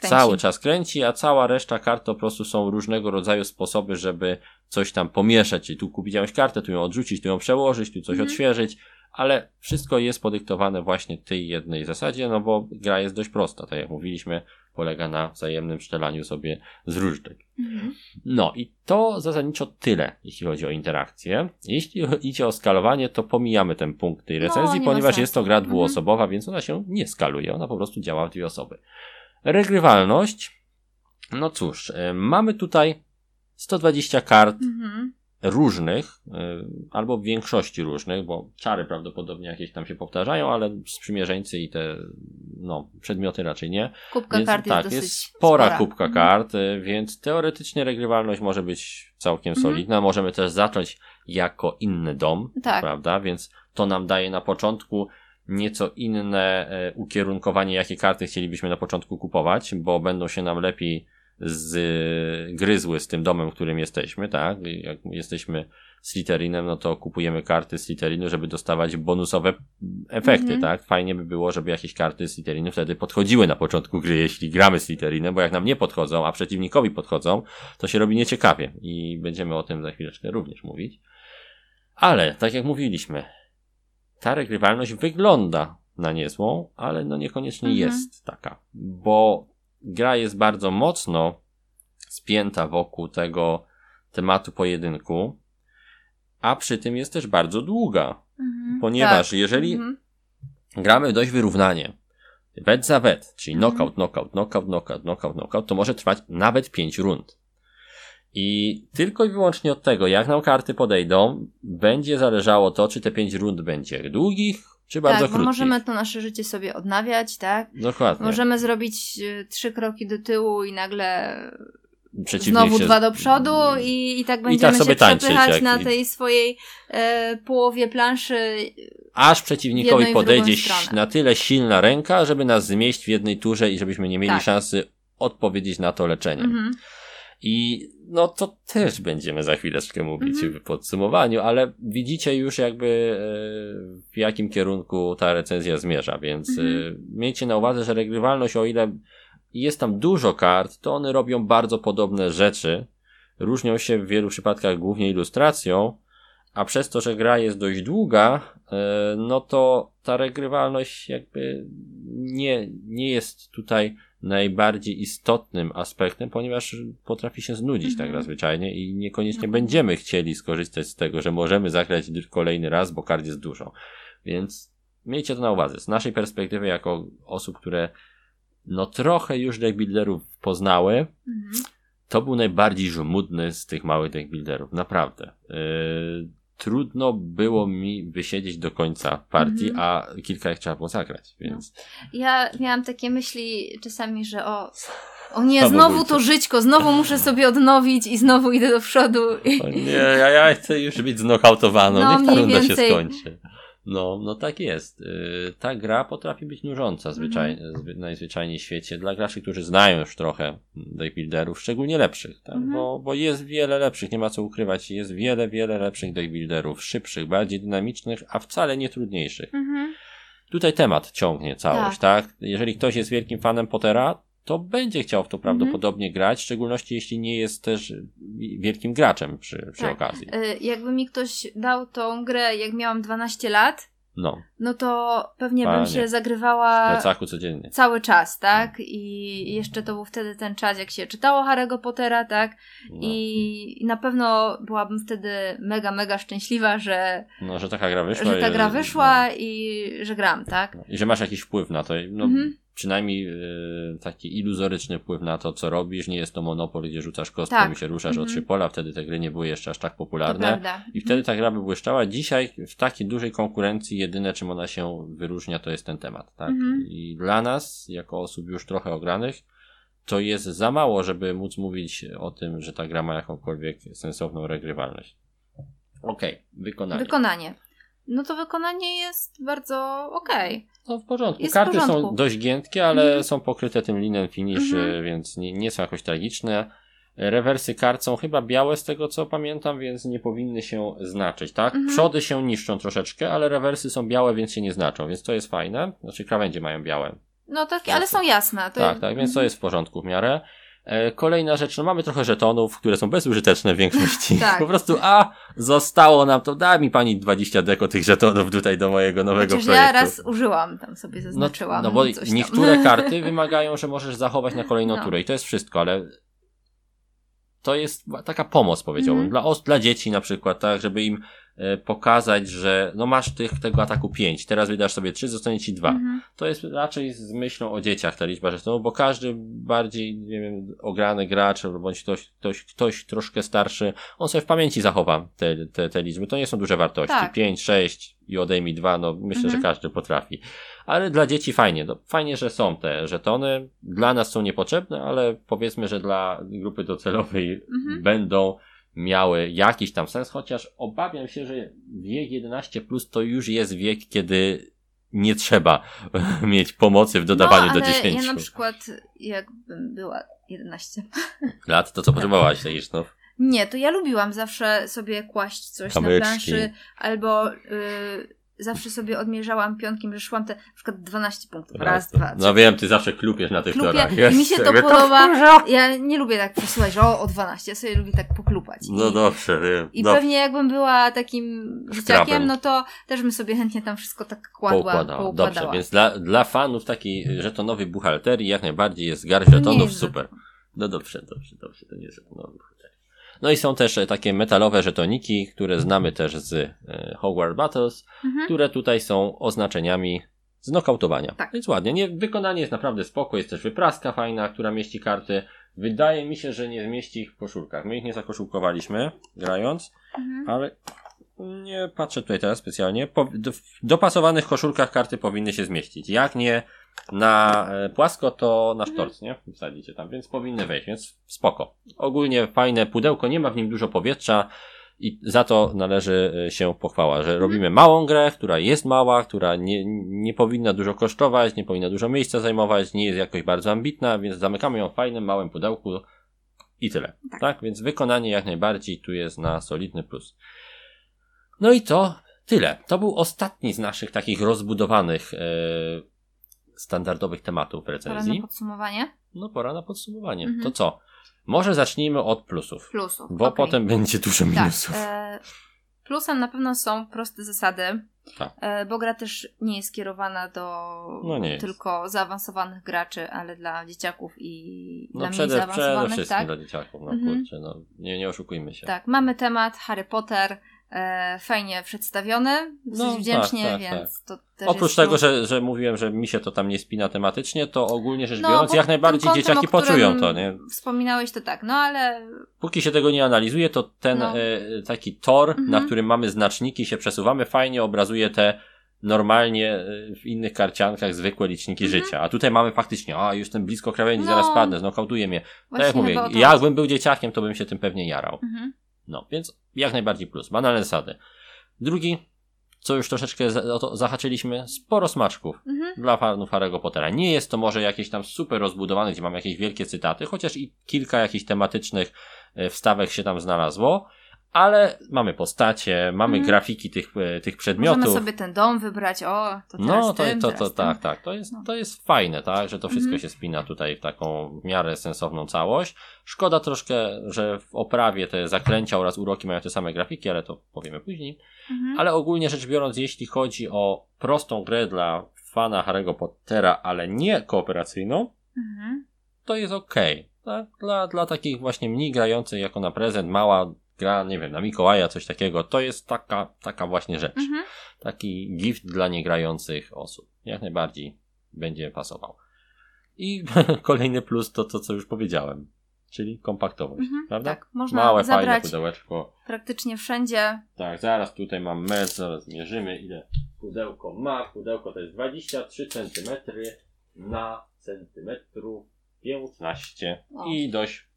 Kręci. Cały czas kręci, a cała reszta kart to po prostu są różnego rodzaju sposoby, żeby coś tam pomieszać. Czyli tu kupić jakąś kartę, tu ją odrzucić, tu ją przełożyć, tu coś mhm. odświeżyć, ale wszystko jest podyktowane właśnie tej jednej zasadzie, no bo gra jest dość prosta, tak jak mówiliśmy, polega na wzajemnym szczelaniu sobie z różdżek. Mhm. No i to zasadniczo tyle, jeśli chodzi o interakcję. Jeśli idzie o skalowanie, to pomijamy ten punkt tej no, recenzji, no, ponieważ jest to gra mhm. dwuosobowa, mhm. więc ona się nie skaluje, ona po prostu działa w dwie osoby. Regrywalność. No cóż, e, mamy tutaj 120 kart mhm. różnych, e, albo w większości różnych, bo czary prawdopodobnie jakieś tam się powtarzają, ale sprzymierzeńcy i te no, przedmioty raczej nie. Kubka więc, kart tak, jest, jest spora, spora. kubka mhm. kart, e, więc teoretycznie regrywalność może być całkiem mhm. solidna. Możemy też zacząć jako inny dom, tak. prawda? Więc to nam daje na początku nieco inne ukierunkowanie, jakie karty chcielibyśmy na początku kupować, bo będą się nam lepiej z, gryzły z tym domem, w którym jesteśmy, tak? Jak jesteśmy Slytherinem, no to kupujemy karty Slytherinu, żeby dostawać bonusowe efekty, mm -hmm. tak? Fajnie by było, żeby jakieś karty Slytherinu wtedy podchodziły na początku gry, jeśli gramy Slytherinem, bo jak nam nie podchodzą, a przeciwnikowi podchodzą, to się robi nieciekawie i będziemy o tym za chwileczkę również mówić. Ale, tak jak mówiliśmy, ta regrywalność wygląda na niezłą, ale no niekoniecznie -hmm. jest taka, bo gra jest bardzo mocno spięta wokół tego tematu pojedynku, a przy tym jest też bardzo długa. Mhm, ponieważ tak. jeżeli mhm. gramy dość wyrównanie, wet za wet, czyli mhm. knockout, knockout, knockout, knockout, knockout, knockout, to może trwać nawet 5 rund. I tylko i wyłącznie od tego, jak nam karty podejdą, będzie zależało to, czy te 5 rund będzie długich, czy bardzo tak, krótkich. możemy to nasze życie sobie odnawiać, tak? Dokładnie. Możemy zrobić e, trzy kroki do tyłu i nagle znowu się... dwa do przodu i, i tak będziemy I tak sobie się przepychać na tej swojej e, połowie planszy. Aż przeciwnikowi podejdzie na tyle silna ręka, żeby nas zmieść w jednej turze i żebyśmy nie mieli tak. szansy odpowiedzieć na to leczeniem. Mhm. I no to też będziemy za chwileczkę mówić mm -hmm. w podsumowaniu, ale widzicie już jakby e, w jakim kierunku ta recenzja zmierza, więc mm -hmm. miejcie na uwadze, że regrywalność, o ile jest tam dużo kart, to one robią bardzo podobne rzeczy. Różnią się w wielu przypadkach głównie ilustracją, a przez to, że gra jest dość długa, e, no to ta regrywalność jakby nie, nie jest tutaj najbardziej istotnym aspektem, ponieważ potrafi się znudzić tak mhm. zwyczajnie i niekoniecznie no. będziemy chcieli skorzystać z tego, że możemy zagrać kolejny raz, bo kart jest dużo. Więc miejcie to na uwadze. Z naszej perspektywy, jako osób, które no trochę już deckbuilderów poznały, mhm. to był najbardziej żmudny z tych małych deckbuilderów. Naprawdę. Yy, trudno było mi wysiedzieć do końca partii, mm -hmm. a kilka ich trzeba było zagrać, więc... No. Ja miałam takie myśli czasami, że o... O nie, znowu to żyćko, znowu muszę sobie odnowić i znowu idę do przodu. O nie, ja, ja chcę już być znokautowaną, no, niech ta runda więcej. się skończy. No, no tak jest. Y, ta gra potrafi być nużąca zwyczaj, mhm. najzwyczajniej w świecie dla graczy, którzy znają już trochę deckbuilderów, szczególnie lepszych, tak? Mhm. bo, bo jest wiele lepszych, nie ma co ukrywać, jest wiele, wiele lepszych deckbuilderów, szybszych, bardziej dynamicznych, a wcale nie trudniejszych. Mhm. Tutaj temat ciągnie całość, tak. tak? Jeżeli ktoś jest wielkim fanem Pottera, to będzie chciał w to prawdopodobnie mhm. grać, w szczególności jeśli nie jest też wielkim graczem przy, przy tak. okazji. Y, jakby mi ktoś dał tą grę, jak miałam 12 lat, no. no to pewnie Panie. bym się zagrywała w plecaku codziennie. cały czas, tak? I jeszcze to był wtedy ten czas, jak się czytało Harry'ego Pottera, tak? No. I, I na pewno byłabym wtedy mega, mega szczęśliwa, że no, że taka gra wyszła. Że ta gra wyszła no. i że gram, tak? I że masz jakiś wpływ na to. No, mhm przynajmniej y, taki iluzoryczny wpływ na to, co robisz. Nie jest to monopol, gdzie rzucasz kostką tak. i się ruszasz mm -hmm. o trzy pola. Wtedy te gry nie były jeszcze aż tak popularne. I wtedy ta gra by błyszczała. Dzisiaj w takiej dużej konkurencji jedyne, czym ona się wyróżnia, to jest ten temat. Tak? Mm -hmm. I dla nas, jako osób już trochę ogranych, to jest za mało, żeby móc mówić o tym, że ta gra ma jakąkolwiek sensowną regrywalność. Okej, okay, wykonanie. Wykonanie. No to wykonanie jest bardzo okej. Okay. No w porządku. Jest Karty w porządku. są dość giętkie, ale mm. są pokryte tym linen finish, -hmm. więc nie, nie, są jakoś tragiczne. Rewersy kart są chyba białe z tego co pamiętam, więc nie powinny się znaczyć, tak? -hmm. Przody się niszczą troszeczkę, ale rewersy są białe, więc się nie znaczą, więc to jest fajne. Znaczy krawędzie mają białe. No tak, ale są jasne. To tak, tak, więc to jest w porządku w miarę. E, kolejna rzecz, no mamy trochę żetonów, które są bezużyteczne w większości. tak. Po prostu, a zostało nam to, da mi pani 20 deko tych żetonów tutaj do mojego nowego Chociaż projektu. ja raz użyłam, tam sobie zaznaczyłam. No, no bo niektóre karty wymagają, że możesz zachować na kolejną no. turę i to jest wszystko, ale to jest taka pomoc, powiedziałbym, mm. dla, os- dla dzieci na przykład, tak, żeby im pokazać, że no masz tych, tego ataku 5, teraz wydasz sobie 3, zostanie ci 2. Mhm. To jest raczej z myślą o dzieciach ta liczba rzeczy, no bo każdy bardziej, nie wiem, ograny gracz, bądź ktoś, ktoś, ktoś troszkę starszy, on sobie w pamięci zachowa te, te, te liczby. To nie są duże wartości. Tak. 5, 6 i odejmij 2, no myślę, mhm. że każdy potrafi. Ale dla dzieci fajnie, no, fajnie, że są te żetony. Dla nas są niepotrzebne, ale powiedzmy, że dla grupy docelowej mhm. będą miały jakiś tam sens, chociaż obawiam się, że wiek 11 plus to już jest wiek, kiedy nie trzeba mieć pomocy w dodawaniu no, do 10. Ja na przykład, jakbym była 11 lat, to co potrzebowałaś, tak no? Nie, to ja lubiłam zawsze sobie kłaść coś Kamyczki. na planszy albo. Yy, zawsze sobie odmierzałam pionkiem, że szłam te na przykład 12 punktów. Raz, Raz dwa, trzy. No wiem, ty zawsze klupiesz na tych Klupię. torach. Jest, mi się to podoba. To ja nie lubię tak przesuwać, że o, o 12. Ja sobie lubię tak poklupać. No I, dobrze, wiem. I no. pewnie jakbym była takim dzieciakiem, no to też bym sobie chętnie tam wszystko tak kładła, poukładała. poukładała. Dobrze, więc dla, dla fanów takiej żetonowej buchalterii jak najbardziej jest gar żetonów super. No dobrze, dobrze, dobrze, to nie jest żetonowy no i są też e, takie metalowe żetoniki, które znamy też z e, Hogwarts Battles, mhm. które tutaj są oznaczeniami znokautowania. Tak. Więc ładnie. Nie, wykonanie jest naprawdę spoko, jest też wypraska fajna, która mieści karty. Wydaje mi się, że nie zmieści ich w koszulkach. My ich nie zakoszulkowaliśmy, grając, mhm. ale nie patrzę tutaj teraz specjalnie. Po, do, w dopasowanych koszulkach karty powinny się zmieścić. Jak nie na e, płasko, to na sztorc, mhm. nie? Wsadzicie tam, więc powinny wejść, więc spoko. Ogólnie fajne pudełko, nie ma w nim dużo powietrza i za to należy e, się pochwała, że mhm. robimy małą grę, która jest mała, która nie, nie powinna dużo kosztować, nie powinna dużo miejsca zajmować, nie jest jakoś bardzo ambitna, więc zamykamy ją w fajnym, małym pudełku i tyle. Tak. tak? Więc wykonanie jak najbardziej tu jest na solidny plus. No i to tyle. To był ostatni z naszych takich rozbudowanych yy, standardowych tematów recenzji. Pora na podsumowanie? No, pora na podsumowanie. Mhm. To co? Może zacznijmy od plusów. Plusów. Bo okay. potem będzie dużo tak, minusów. Tak, e, plusem na pewno są proste zasady. Tak. E, bo gra też nie jest skierowana do no tylko zaawansowanych graczy, ale dla dzieciaków i no dla przede, mniej zaawansowanych. Przede wszystkim tak? dla dzieciaków, no mhm. kurczę, no nie, nie oszukujmy się. Tak, mamy temat Harry Potter, e, fajnie przedstawiony, dosyć no, wdzięcznie, tak, tak, więc tak. to też Oprócz tego, że, że mówiłem, że mi się to tam nie spina tematycznie, to ogólnie rzecz no, biorąc, jak najbardziej dzieciaki poczują to, nie? Wspominałeś to tak, no ale... Póki się tego nie analizuje, to ten no. e, taki tor, mhm. na którym mamy znaczniki, się przesuwamy, fajnie obrazuje te normalnie e, w innych karciankach zwykłe liczniki mhm. życia. A tutaj mamy faktycznie, a jestem blisko krawędzi, no. zaraz padnę, znokautuje mnie. tak jak mówię, jakbym był dzieciakiem, to bym się tym pewnie jarał. Mhm. No, więc jak najbardziej plus. Banalne zasady. Drugi, co już troszeczkę zahaczyliśmy, sporo smaczków mhm. dla fanów Harry'ego Pottera. Nie jest to może jakieś tam super rozbudowane, gdzie mamy jakieś wielkie cytaty, chociaż i kilka jakichś tematycznych e, wstawek się tam znalazło ale mamy postacie, mamy mm. grafiki tych, e, tych przedmiotów. Możemy sobie ten dom wybrać, o, to No, to, tym, to, to, tak, tak. To jest, no. to jest fajne, tak, że to wszystko mm. się spina tutaj w taką w miarę sensowną całość. Szkoda troszkę, że w oprawie te zaklęcia oraz uroki mają te same grafiki, ale to powiemy później. Mm. Ale ogólnie rzecz biorąc, jeśli chodzi o prostą grę dla fana Harry'ego Pottera, ale nie kooperacyjną, mm. to jest ok. Tak? Dla, dla takich właśnie mniej grających jako na prezent, mała gra, nie wiem, na Mikołaja, coś takiego, to jest taka, taka właśnie rzecz. Mhm. Taki gift dla niegrających osób. Jak najbardziej będzie pasował. I kolejny plus to to, co już powiedziałem, czyli kompaktowość, mhm, prawda? Tak, można Małe, fajne pudełeczko. Praktycznie wszędzie. Tak, zaraz tutaj mam metr, zaraz mierzymy ile pudełko ma. Pudełko to jest 23 cm na centymetrów 15 o. i dość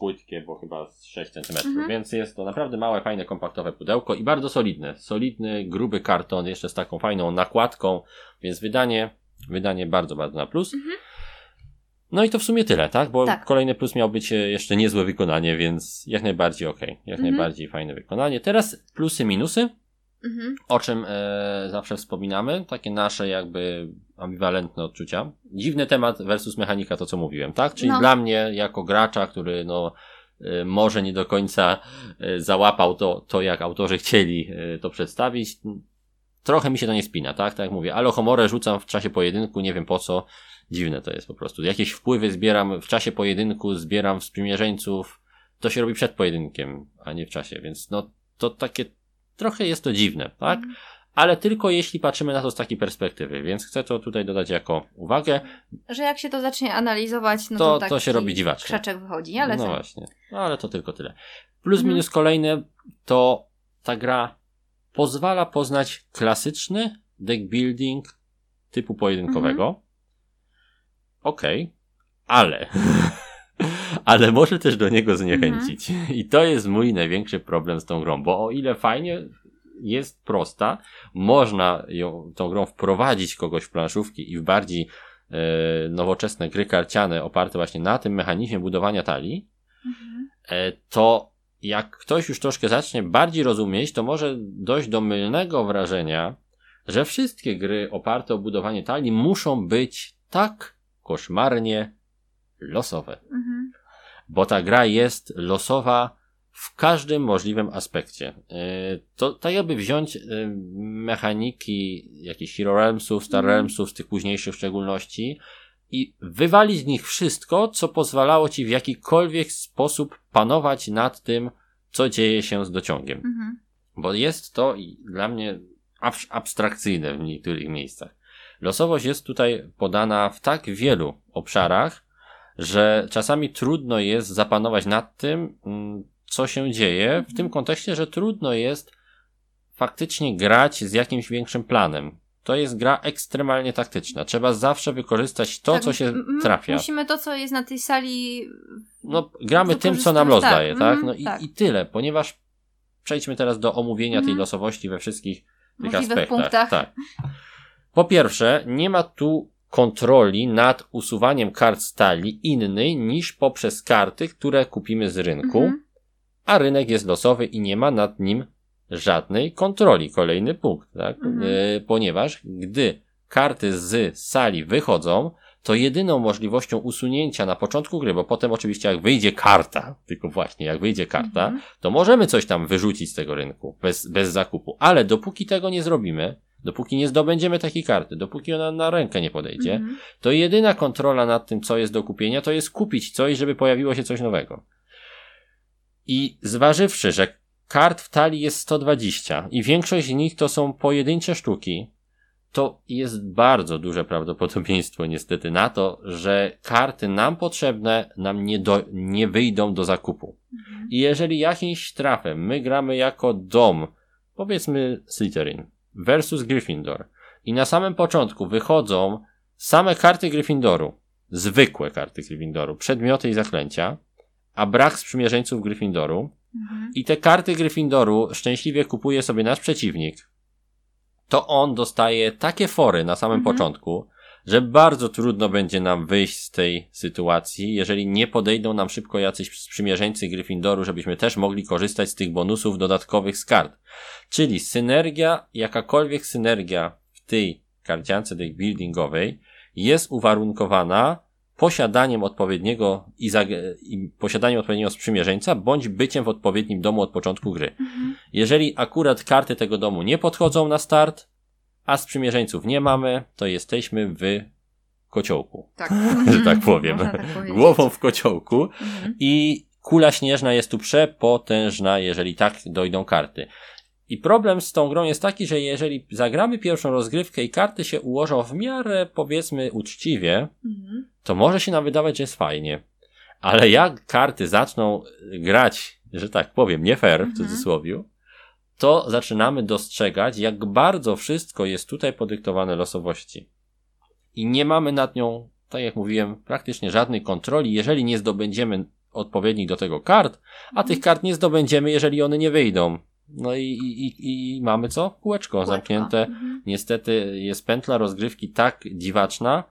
płytkie, bo chyba z 6 cm, mhm. więc jest to naprawdę małe, fajne, kompaktowe pudełko i bardzo solidne. Solidny, gruby karton, jeszcze z taką fajną nakładką, więc wydanie, wydanie bardzo, bardzo na plus. Mhm. No i to w sumie tyle, tak? Bo tak. kolejny plus miał być e, jeszcze niezłe wykonanie, więc jak najbardziej ok, jak mhm. najbardziej fajne wykonanie. Teraz plusy, minusy. Mhm. O czym e, zawsze wspominamy, takie nasze jakby ambiwalentne odczucia. Dziwny temat versus mechanika, to co mówiłem, tak? Czyli no. dla mnie, jako gracza, który no, e, może nie do końca e, załapał to, to, jak autorzy chcieli e, to przedstawić, trochę mi się to nie spina, tak? Tak jak mówię, ale homorę rzucam w czasie pojedynku, nie wiem po co. Dziwne to jest po prostu. Jakieś wpływy zbieram w czasie pojedynku, zbieram sprzymierzeńców. To się robi przed pojedynkiem, a nie w czasie, więc no to takie trochę jest to dziwne, tak? Mhm. Ale tylko jeśli patrzymy na to z takiej perspektywy, więc chcę to tutaj dodać jako uwagę. Że jak się to zacznie analizować, no to, to, to się robi dziwacznie. Krzaczek wychodzi, ale No właśnie, no ale to tylko tyle. Plus mhm. minus kolejny to ta gra pozwala poznać klasyczny deck building typu pojedynkowego. Mhm. Okej, okay, ale ale może też do niego zniechęcić. Mhm. I to jest mój największy problem z tą grą, bo o ile fajnie jest prosta, można ją, tą grą wprowadzić kogoś w planszówki i w bardziej e, nowoczesne gry karciane oparte właśnie na tym mechanizmie budowania talii, mhm. e, to jak ktoś już troszkę zacznie bardziej rozumieć, to może dojść do mylnego wrażenia, że wszystkie gry oparte o budowanie talii muszą być tak koszmarnie losowe. Mhm. Bo ta gra jest losowa w każdym możliwym aspekcie. E, to tak jakby wziąć e, mechaniki jakichś Hero Realmsów, Star mhm. Realmsów, z tych późniejszych w szczególności i wywalić z nich wszystko, co pozwalało ci w jakikolwiek sposób panować nad tym, co dzieje się z dociągiem. Mhm. Bo jest to dla mnie abstrakcyjne w niektórych miejscach. Losowość jest tutaj podana w tak wielu obszarach, że czasami trudno jest zapanować nad tym, mm, co się dzieje, w tym kontekście, że trudno jest faktycznie grać z jakimś większym planem. To jest gra ekstremalnie taktyczna. Trzeba zawsze wykorzystać to, tak, co się trafia. Musimy to, co jest na tej sali. No, gramy tym, co nam los daje, tak? tak? No i, tak. i tyle, ponieważ przejdźmy teraz do omówienia tej mhm. losowości we wszystkich tych aspektach. Punktach. Tak. Po pierwsze, nie ma tu kontroli nad usuwaniem kart stali innej niż poprzez karty, które kupimy z rynku, mhm. A rynek jest losowy i nie ma nad nim żadnej kontroli. Kolejny punkt, tak? Mhm. E, ponieważ gdy karty z sali wychodzą, to jedyną możliwością usunięcia na początku gry, bo potem oczywiście jak wyjdzie karta, tylko właśnie jak wyjdzie karta, mhm. to możemy coś tam wyrzucić z tego rynku bez, bez zakupu. Ale dopóki tego nie zrobimy, Dopóki nie zdobędziemy takiej karty, dopóki ona na rękę nie podejdzie, -hmm. to jedyna kontrola nad tym, co jest do kupienia, to jest kupić coś, żeby pojawiło się coś nowego. I zważywszy, że kart w talii jest 120 i większość z nich to są pojedyncze sztuki, to jest bardzo duże prawdopodobieństwo niestety na to, że karty nam potrzebne nam nie, do, nie wyjdą do zakupu. Mhm. I jeżeli jakimś trafem my gramy jako dom, powiedzmy Slytherin, versus Gryffindor. I na samym początku wychodzą same karty Gryffindoru, zwykłe karty Gryffindoru, przedmioty i zaklęcia, a brak sprzymierzeńców Gryffindoru. Mhm. I te karty Gryffindoru szczęśliwie kupuje sobie nasz przeciwnik. To on dostaje takie fory na samym mhm. początku, że bardzo trudno będzie nam wyjść z tej sytuacji, jeżeli nie podejdą nam szybko jacyś sprzymierzeńcy Gryffindoru, żebyśmy też mogli korzystać z tych bonusów dodatkowych z kart. Czyli synergia, jakakolwiek synergia w tej karciance tej buildingowej jest uwarunkowana posiadaniem odpowiedniego i, i posiadaniem odpowiedniego sprzymierzeńca, bądź byciem w odpowiednim domu od początku gry. Mhm. Jeżeli akurat karty tego domu nie podchodzą na start, a sprzymierzeńców nie mamy, to jesteśmy w kociołku. Tak. że tak powiem. Tak Głową w kociołku. Mhm. I kula śnieżna jest tu przepotężna, jeżeli tak dojdą karty. I problem z tą grą jest taki, że jeżeli zagramy pierwszą rozgrywkę i karty się ułożą w miarę, powiedzmy, uczciwie, mhm. To może się nam wydawać, że jest fajnie. Ale jak karty zaczną grać, że tak powiem, nie fair w mhm. cudzysłowie, to zaczynamy dostrzegać, jak bardzo wszystko jest tutaj podyktowane losowości. I nie mamy nad nią, tak jak mówiłem, praktycznie żadnej kontroli, jeżeli nie zdobędziemy odpowiednich do tego kart, a tych kart nie zdobędziemy, jeżeli one nie wyjdą. No i, i, i mamy co? Kółeczko, Kółeczko. zamknięte. Mhm. Niestety jest pętla rozgrywki tak dziwaczna,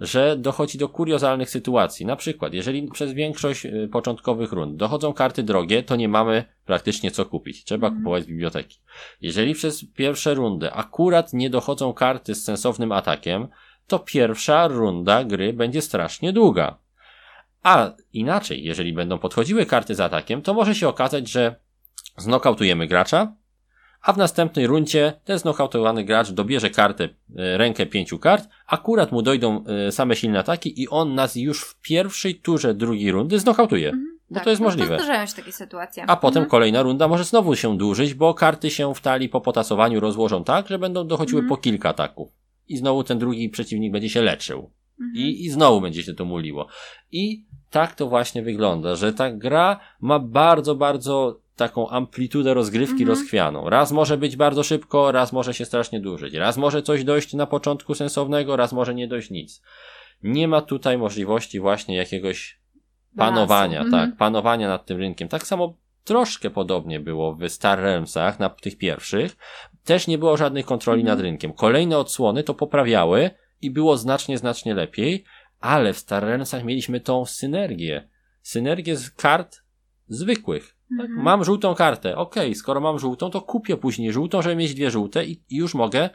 że dochodzi do kuriozalnych sytuacji. Na przykład, jeżeli przez większość y, początkowych rund dochodzą karty drogie, to nie mamy praktycznie co kupić. Trzeba mm. kupować z biblioteki. Jeżeli przez pierwsze rundy akurat nie dochodzą karty z sensownym atakiem, to pierwsza runda gry będzie strasznie długa. A inaczej, jeżeli będą podchodziły karty z atakiem, to może się okazać, że znokautujemy gracza, a w następnej rundzie ten znokautowany gracz dobierze kartę, e, rękę pięciu kart, akurat mu dojdą e, same silne ataki i on nas już w pierwszej turze drugiej rundy znokautuje. Mhm. bo tak, to jest no, możliwe. Zdarzają się takie sytuacje. A potem mhm. kolejna runda może znowu się dłużyć, bo karty się w talii po potasowaniu rozłożą tak, że będą dochodziły mhm. po kilka ataków. I znowu ten drugi przeciwnik będzie się leczył. Mhm. I, I znowu będzie się to muliło. I tak to właśnie wygląda, że ta gra ma bardzo, bardzo taką amplitudę rozgrywki mhm. rozchwianą. Raz może być bardzo szybko, raz może się strasznie dłużyć. Raz może coś dojść na początku sensownego, raz może nie dojść nic. Nie ma tutaj możliwości właśnie jakiegoś panowania, mhm. tak, panowania nad tym rynkiem. Tak samo troszkę podobnie było w Star Realmsach, na tych pierwszych. Też nie było żadnej kontroli mhm. nad rynkiem. Kolejne odsłony to poprawiały i było znacznie, znacznie lepiej, ale w Star Realmsach mieliśmy tą synergię. Synergię z kart zwykłych. Tak? Mhm. Mam żółtą kartę. Okej, okay, skoro mam żółtą, to kupię później żółtą, żeby mieć dwie żółte i, i już mogę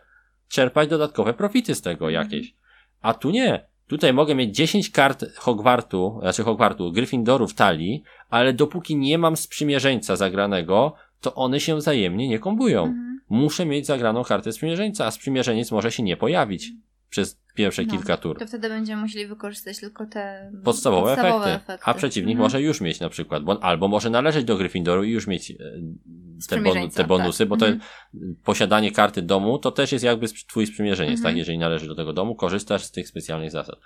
czerpać dodatkowe profity z tego mhm. jakieś. A tu nie. Tutaj mogę mieć 10 kart Hogwartu, znaczy Hogwartu, Gryffindoru w talii, ale dopóki nie mam sprzymierzeńca zagranego, to one się wzajemnie nie kombują. Mhm. Muszę mieć zagraną kartę sprzymierzeńca, a sprzymierzeniec może się nie pojawić przez pierwsze no, kilka tur. To wtedy będziemy musieli wykorzystać tylko te podstawowe, podstawowe efekty. efekty. A przeciwnik mhm. może już mieć na przykład, bo, albo może należeć do Gryffindoru i już mieć e, te, bon, te bonusy, tak. bo to mhm. posiadanie karty domu to też jest jakby twój sprzymierzeniec, tak? mhm. tak? Jeżeli należy do tego domu, korzystasz z tych specjalnych zasad.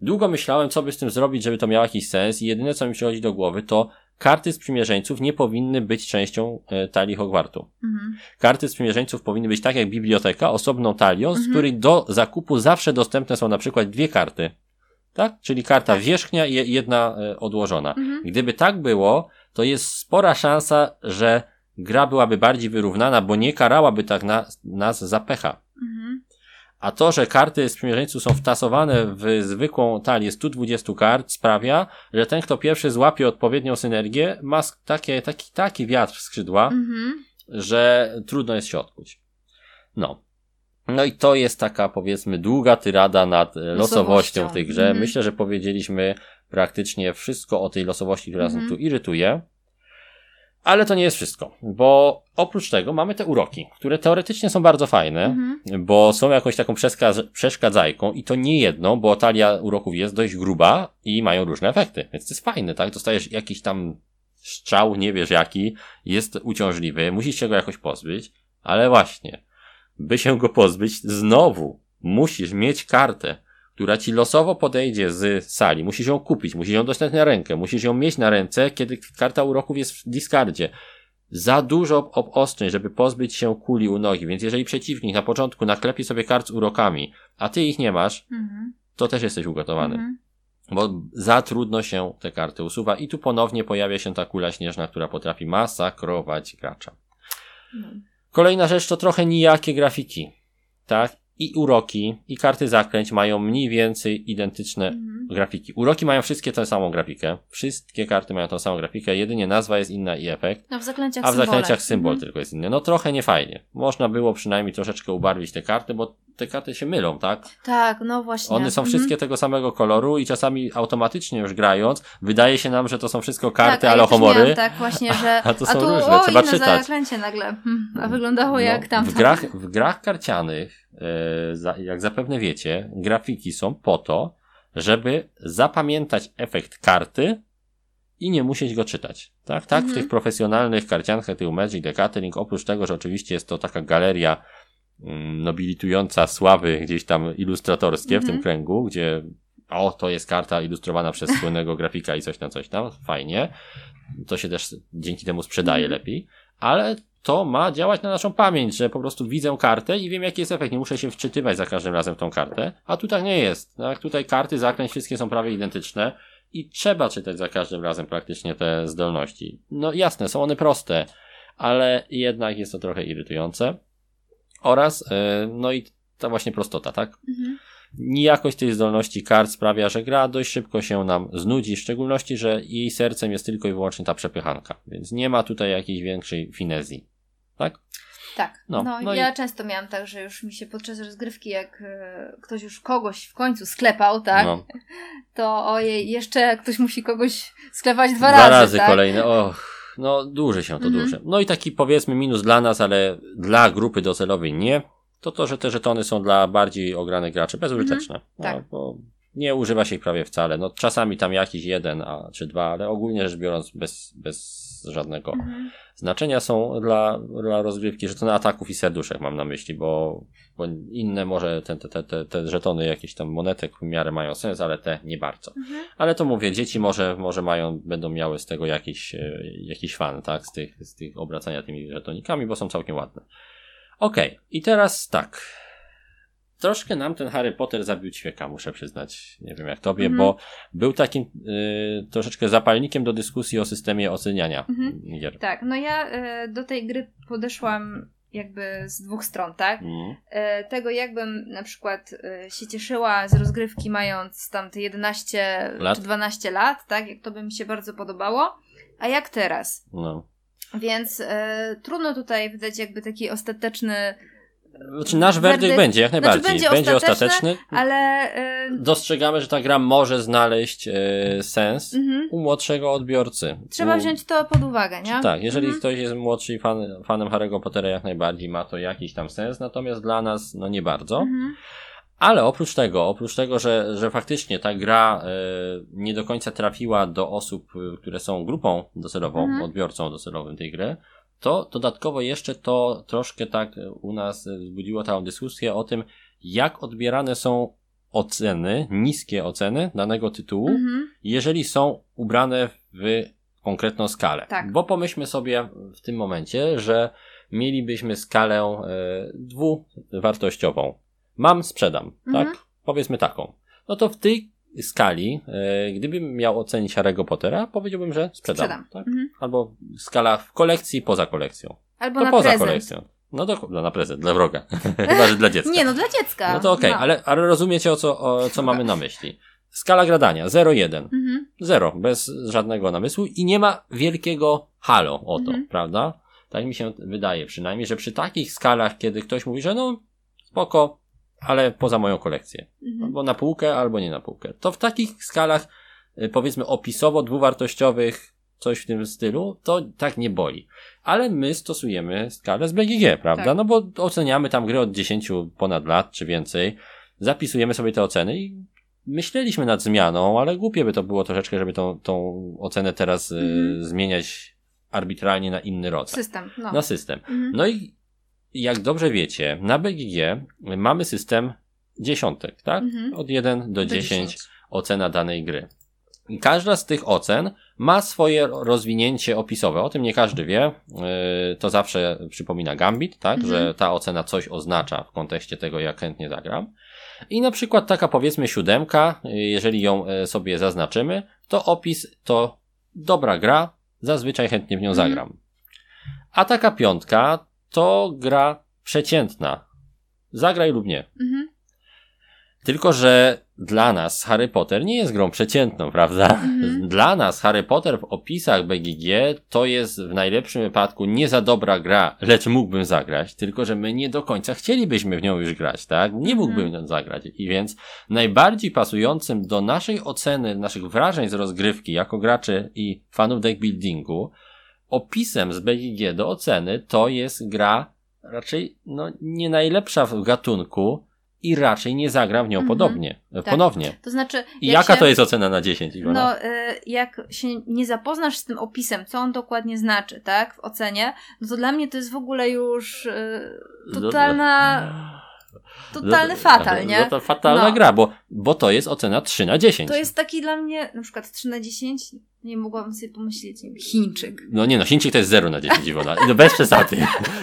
Długo myślałem, co by z tym zrobić, żeby to miało jakiś sens i jedyne, co mi przychodzi do głowy, to karty sprzymierzeńców nie powinny być częścią e, talii Hogwartu. Mhm. Karty sprzymierzeńców powinny być tak jak biblioteka, osobną talią, mhm. z której do zakupu zawsze dostępne są na przykład dwie karty. Tak? Czyli karta tak. wierzchnia i jedna e, odłożona. Mhm. Gdyby tak było, to jest spora szansa, że gra byłaby bardziej wyrównana, bo nie karałaby tak na, nas za pecha. Mhm. A to, że karty sprzymierzeńców są wtasowane w zwykłą talię 120 kart sprawia, że ten, kto pierwszy złapie odpowiednią synergię, ma takie, taki, taki wiatr w skrzydła, mhm. że trudno jest się odkuć. No. No i to jest taka, powiedzmy, długa tyrada nad losowością, losowością w tej grze. Mhm. Myślę, że powiedzieliśmy praktycznie wszystko o tej losowości, która nas tu irytuje. Ale to nie jest wszystko, bo oprócz tego mamy te uroki, które teoretycznie są bardzo fajne, mhm. bo są jakąś taką przeszkadzajką i to nie jedną, bo talia uroków jest dość gruba i mają różne efekty, więc to jest fajne, tak? Dostajesz jakiś tam strzał, nie wiesz jaki, jest uciążliwy, musisz się go jakoś pozbyć, ale właśnie, by się go pozbyć, znowu musisz mieć kartę, która ci losowo podejdzie z sali. Musisz ją kupić, musisz ją dostać na rękę, musisz ją mieć na ręce, kiedy karta uroków jest w discardzie. Za dużo obostrzeń, żeby pozbyć się kuli u nogi, więc jeżeli przeciwnik na początku naklepie sobie kart z urokami, a ty ich nie masz, mhm. to też jesteś ugotowany. Mhm. Bo za trudno się te karty usuwa i tu ponownie pojawia się ta kula śnieżna, która potrafi masakrować gracza. Mhm. Kolejna rzecz to trochę nijakie grafiki. Tak? I uroki, i karty zakręć mają mniej więcej identyczne mhm. Grafiki. Uroki mają wszystkie tę samą grafikę. Wszystkie karty mają tą samą grafikę, jedynie nazwa jest inna i efekt. A w zaklęciach, a w zaklęciach symbol mhm. tylko jest inny. No trochę niefajnie. Można było przynajmniej troszeczkę ubarwić te karty, bo te karty się mylą, tak? Tak, no właśnie. One są mhm. wszystkie tego samego koloru i czasami automatycznie już grając, wydaje się nam, że to są wszystko karty tak, alohomory. Ja tak, właśnie, że. A, a to są a tu, różne, o, trzeba inne czytać. zaklęcie nagle. Hmm, a wyglądało no, jak tam. W grach, w grach karcianych E, jak zapewne wiecie, grafiki są po to, żeby zapamiętać efekt karty i nie musieć go czytać. Tak, tak, mhm. w tych profesjonalnych karciankach typu Magic the Gathering, oprócz tego, że oczywiście jest to taka galeria mm, nobilitująca sławy gdzieś tam ilustratorskie mhm. w tym mhm. kręgu, gdzie o, to jest karta ilustrowana przez słynnego grafika i coś tam, coś tam, fajnie. To się też dzięki temu sprzedaje mhm. lepiej, ale to ma działać na naszą pamięć, że po prostu widzę kartę i wiem jaki jest efekt. Nie muszę się wczytywać za każdym razem w tą kartę. A tutaj nie jest. Tak? Tutaj karty, zakręć, wszystkie są prawie identyczne i trzeba czytać za każdym razem praktycznie te zdolności. No jasne, są one proste, ale jednak jest to trochę irytujące. Oraz, yy, no i ta właśnie prostota, tak? Mhm. Nijakość tej zdolności kart sprawia, że gra dość szybko się nam znudzi, w szczególności, że jej sercem jest tylko i wyłącznie ta przepychanka, więc nie ma tutaj jakiejś większej finezji tak? Tak. No, no, no ja i... często miałam tak, że już mi się podczas rozgrywki, jak e, ktoś już kogoś w końcu sklepał, tak? No. To ojej, jeszcze ktoś musi kogoś sklepać dwa, dwa razy. Dwa razy tak? kolejne, och. No, dłuży się to, mhm. dłuży. No i taki powiedzmy minus dla nas, ale dla grupy docelowej nie, to to, że te żetony są dla bardziej ogranych graczy bezużyteczne. Mhm. Tak. No, bo nie używa się ich prawie wcale. No czasami tam jakiś jeden, a, czy dwa, ale ogólnie rzecz biorąc bez, bez żadnego mhm. znaczenia są dla, dla rozgrywki żetony ataków i serduszek mam na myśli, bo, bo inne może te, te, te, te żetony jakieś tam monetek w miarę mają sens, ale te nie bardzo. Mhm. Ale to mówię, dzieci może, może mają, będą miały z tego jakiś, e, jakiś fan, tak, z tych, z tych obracania tymi żetonikami, bo są całkiem ładne. Okej, okay. i teraz tak troszkę nam ten Harry Potter zabił ćwieka, muszę przyznać. Nie wiem jak tobie, -hmm. bo był takim y, troszeczkę zapalnikiem do dyskusji o systemie oceniania -hmm. gier. Tak, no ja y, do tej gry podeszłam jakby z dwóch stron, tak? Mm. Y, tego jakbym na przykład y, się cieszyła z rozgrywki mając tam te 11 lat? czy 12 lat, tak? Jak to by mi się bardzo podobało. A jak teraz? No. Więc y, trudno tutaj wydać jakby taki ostateczny znaczy nasz werdykt, werdykt będzie, jak najbardziej. Znaczy będzie, będzie ostateczny, ale... Yy... Dostrzegamy, że ta gra może znaleźć yy, sens mhm. u młodszego odbiorcy. Trzeba u... wziąć to pod uwagę, nie? Tak, jeżeli mhm. ktoś jest młodszy i fan, fanem Harry'ego Pottera, jak najbardziej ma to jakiś tam sens, natomiast dla nas, no nie bardzo. Mhm. Ale oprócz tego, oprócz tego, że, że faktycznie ta gra y, nie do końca trafiła do osób, które są grupą docelową, mhm. odbiorcą docelowym tej gry, to dodatkowo jeszcze to troszkę tak u nas wzbudziło tę dyskusję o tym, jak odbierane są oceny, niskie oceny danego tytułu, mhm. jeżeli są ubrane w konkretną skalę. Tak. Bo pomyślmy sobie w tym momencie, że mielibyśmy skalę e, dwuwartościową. Mam, sprzedam, mhm. tak? Powiedzmy taką. No to w tej skali, e, gdybym miał ocenić Harry'ego Pottera, powiedziałbym, że sprzedam. sprzedam. Tak? Mhm. Albo skala w kolekcji, poza kolekcją. Albo to na poza prezent. kolekcją. No to no, na prezent, dla wroga. Chyba, że dla dziecka. Nie, no dla dziecka. No to okej, okay. no. ale, ale rozumiecie o co, o, co mamy na myśli. Skala gradania 0,1. Mhm. 0, bez żadnego namysłu i nie ma wielkiego halo o to, mhm. prawda? Tak mi się wydaje przynajmniej, że przy takich skalach, kiedy ktoś mówi, że no spoko, ale poza moją kolekcję. Mhm. Albo na półkę, albo nie na półkę. To w takich skalach, y, powiedzmy, opisowo dwuwartościowych, coś w tym stylu, to tak nie boli. Ale my stosujemy skalę z BGG, prawda? Tak. No bo oceniamy tam gry od 10 ponad lat, czy więcej. Zapisujemy sobie te oceny i myśleliśmy nad zmianą, ale głupie by to było troszeczkę, żeby tą, tą ocenę teraz y, mhm. zmieniać arbitralnie na inny rodzaj. System, no. Na system. Mhm. No i jak dobrze wiecie, na BGG mamy system dziesiątek, tak? Mhm. Od 1 do, do 10, 10 ocena danej gry. I każda z tych ocen ma swoje rozwinięcie opisowe. O tym nie każdy wie. Yy, to zawsze przypomina Gambit, tak? Mhm. Że ta ocena coś oznacza w kontekście tego, jak chętnie zagram. I na przykład taka powiedzmy siódemka, yy, jeżeli ją yy, sobie zaznaczymy, to opis to dobra gra, zazwyczaj chętnie w nią mhm. zagram. A taka piątka to gra przeciętna. Zagraj lub nie. Mhm. Tylko, że dla nas Harry Potter nie jest grą przeciętną, prawda? Mhm. Dla nas Harry Potter w opisach BGG to jest w najlepszym wypadku nie za dobra gra, lecz mógłbym zagrać, tylko że my nie do końca chcielibyśmy w nią już grać, tak? Nie mhm. mógłbym mhm. zagrać. I więc najbardziej pasującym do naszej oceny, naszych wrażeń z rozgrywki jako graczy i fanów deck buildingu opisem z BGG do oceny to jest gra raczej no, nie najlepsza w gatunku i raczej nie zagra w nią mm -hmm. podobnie, tak. ponownie. To znaczy, I jaka się, to jest ocena na 10, Iwona? No, y, jak się nie zapoznasz z tym opisem, co on dokładnie znaczy, tak, w ocenie, no to dla mnie to jest w ogóle już y, totalna... Totalny no, fatal, nie? No to fatalna no. gra, bo, bo to jest ocena 3 na 10. To jest taki dla mnie, na przykład 3 na 10, nie mogłabym sobie pomyśleć, nie wiem, Chińczyk. No nie no, Chińczyk to jest 0 na 10, Iwona. No bez przesady.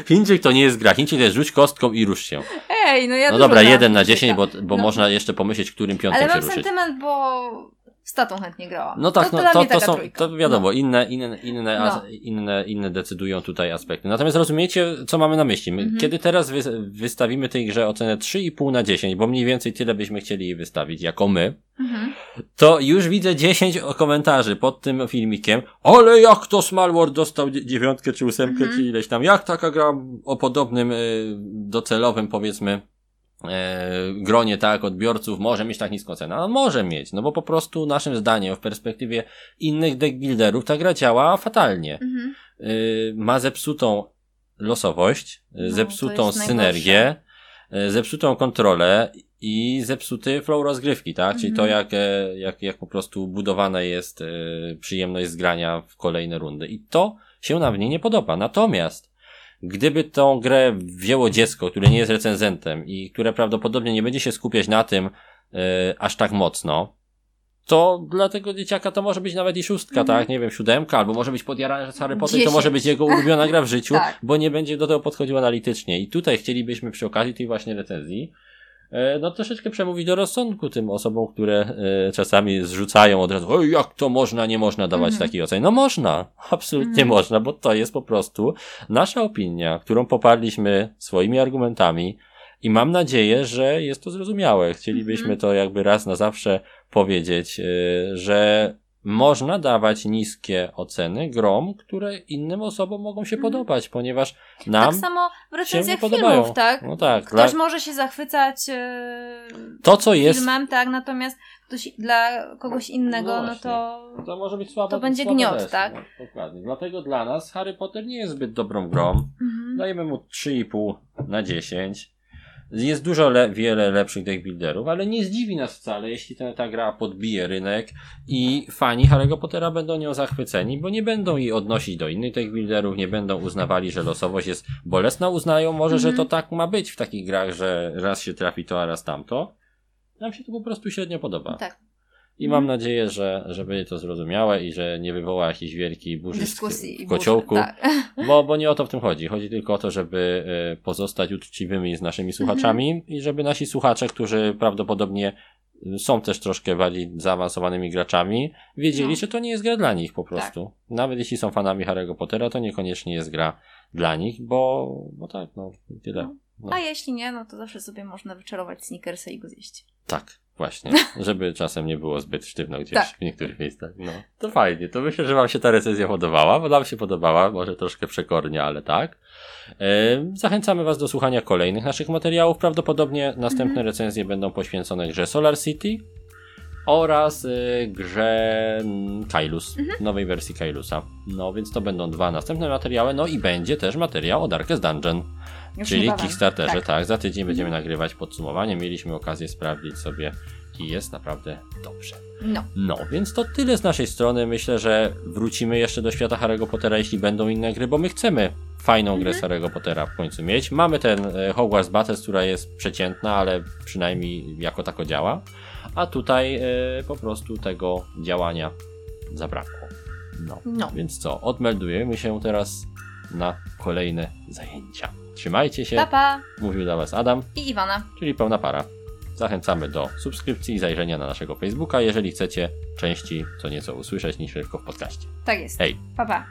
Chińczyk to nie jest gra. Chińczyk to jest rzuć kostką i rusz się. Ej, no ja No dobra, 1 na 10, bo, bo no. można jeszcze pomyśleć, którym piątkiem Ale się ruszyć. Ale mam sentyment, bo z tatą chętnie grała. No tak, to, no, to, to, są, to wiadomo, no. inne, inne, inne, no. inne, inne decydują tutaj aspekty. Natomiast rozumiecie, co mamy na myśli. My, mhm. Kiedy teraz wy, wystawimy tej grze ocenę 3,5 na 10, bo mniej więcej tyle byśmy chcieli jej wystawić, jako my, mhm. to już widzę 10 komentarzy pod tym filmikiem, ale jak to Smallworld dostał dziewiątkę czy ósemkę, mhm. czy ileś tam, jak taka gra o podobnym y, docelowym, powiedzmy, gronie tak odbiorców może mieć tak niską cenę. No, może mieć, no bo po prostu naszym zdaniem w perspektywie innych deckbuilderów ta gra działa fatalnie. Mhm. E, ma zepsutą losowość, no, zepsutą synergię, e, zepsutą kontrolę i zepsuty flow rozgrywki, tak? Czyli to, jak, e, jak, jak po prostu budowana jest e, przyjemność z grania w kolejne rundy. I to się na mnie nie podoba. Natomiast, gdyby tą grę wzięło dziecko, które nie jest recenzentem i które prawdopodobnie nie będzie się skupiać na tym e, aż tak mocno, to dla tego dzieciaka to może być nawet i szóstka, tak? Nie wiem, siódemka, albo może być podjarany z Harry Potter, to może być jego ulubiona gra w życiu, tak. bo nie będzie do tego podchodził analitycznie. I tutaj chcielibyśmy przy okazji tej właśnie recenzji no troszeczkę przemówić do rozsądku tym osobom, które e, czasami zrzucają od razu, oj, jak to można, nie można dawać mm. takiej oceny. No można, absolutnie mm. można, bo to jest po prostu nasza opinia, którą poparliśmy swoimi argumentami i mam nadzieję, że jest to zrozumiałe. Chcielibyśmy mm. to jakby raz na zawsze powiedzieć, e, że można dawać niskie oceny grom, które innym osobom mogą się mhm. podobać, ponieważ nam Tak samo w recenzjach filmów, tak? No tak. Ktoś dla... może się zachwycać e, to, co jest... filmem, tak? Natomiast ktoś, dla kogoś innego, no, no to to może być słabe. To będzie gniot, tak? No, dokładnie. Dlatego dla nas Harry Potter nie jest zbyt dobrą grą. Mhm. Dajemy mu 3,5 na 10. Jest dużo le wiele lepszych deckbuilderów, ale nie zdziwi nas wcale, jeśli ta, ta gra podbije rynek i fani Harry'ego Pottera będą nią zachwyceni, bo nie będą jej odnosić do innych deckbuilderów, nie będą uznawali, że losowość jest bolesna, uznają może, że to mhm. tak ma być w takich grach, że raz się trafi to, a raz tamto. Nam się to po prostu średnio podoba. Tak. I mam nadzieję, że, że będzie to zrozumiałe i że nie wywoła jakiejś wielkiej burzy Dyskusji w kociołku, burzy, tak. bo, bo nie o to w tym chodzi. Chodzi tylko o to, żeby e, pozostać uczciwymi z naszymi słuchaczami mhm. i żeby nasi słuchacze, którzy prawdopodobnie są też troszkę bardziej zaawansowanymi graczami, wiedzieli, no. że to nie jest gra dla nich po prostu. Tak. Nawet jeśli są fanami Harry'ego Pottera, to niekoniecznie jest gra dla nich, bo, bo tak, no, tyle. No. No. A jeśli nie, no to zawsze sobie można wyczarować sneakersa i go zjeść. Tak. Właśnie, żeby czasem nie było zbyt sztywno gdzieś tak. w niektórych miejscach. No, to fajnie. To myślę, że Wam się ta recenzja podobała, bo nam się podobała, może troszkę przekornie, ale tak. Zachęcamy Was do słuchania kolejnych naszych materiałów. Prawdopodobnie następne mhm. recenzje będą poświęcone grze Solar City oraz y, grze Kailus, mhm. nowej wersji Kailusa. No więc to będą dwa następne materiały, no i będzie też materiał o Darkest Dungeon. Już Czyli. Kickstarterze, tak. tak. Za tydzień będziemy mhm. nagrywać podsumowanie. Mieliśmy okazję sprawdzić sobie i jest naprawdę dobrze. No. No, więc to tyle z naszej strony. Myślę, że wrócimy jeszcze do świata Harry'ego Pottera, jeśli będą inne gry, bo my chcemy fajną grę mhm. Harry'ego Pottera w końcu mieć. Mamy ten e, Hogwarts Battles, która jest przeciętna, ale przynajmniej jako tako działa. A tutaj e, po prostu tego działania zabrakło. No. no. Więc co, odmeldujemy się teraz na kolejne zajęcia. Trzymajcie się. Pa, Mówił dla Was Adam. I Iwana. Czyli pełna para. Zachęcamy do subskrypcji i zajrzenia na naszego Facebooka, jeżeli chcecie częściej co nieco usłyszeć niż tylko w podcaście. Tak jest. Hej. Pa, pa.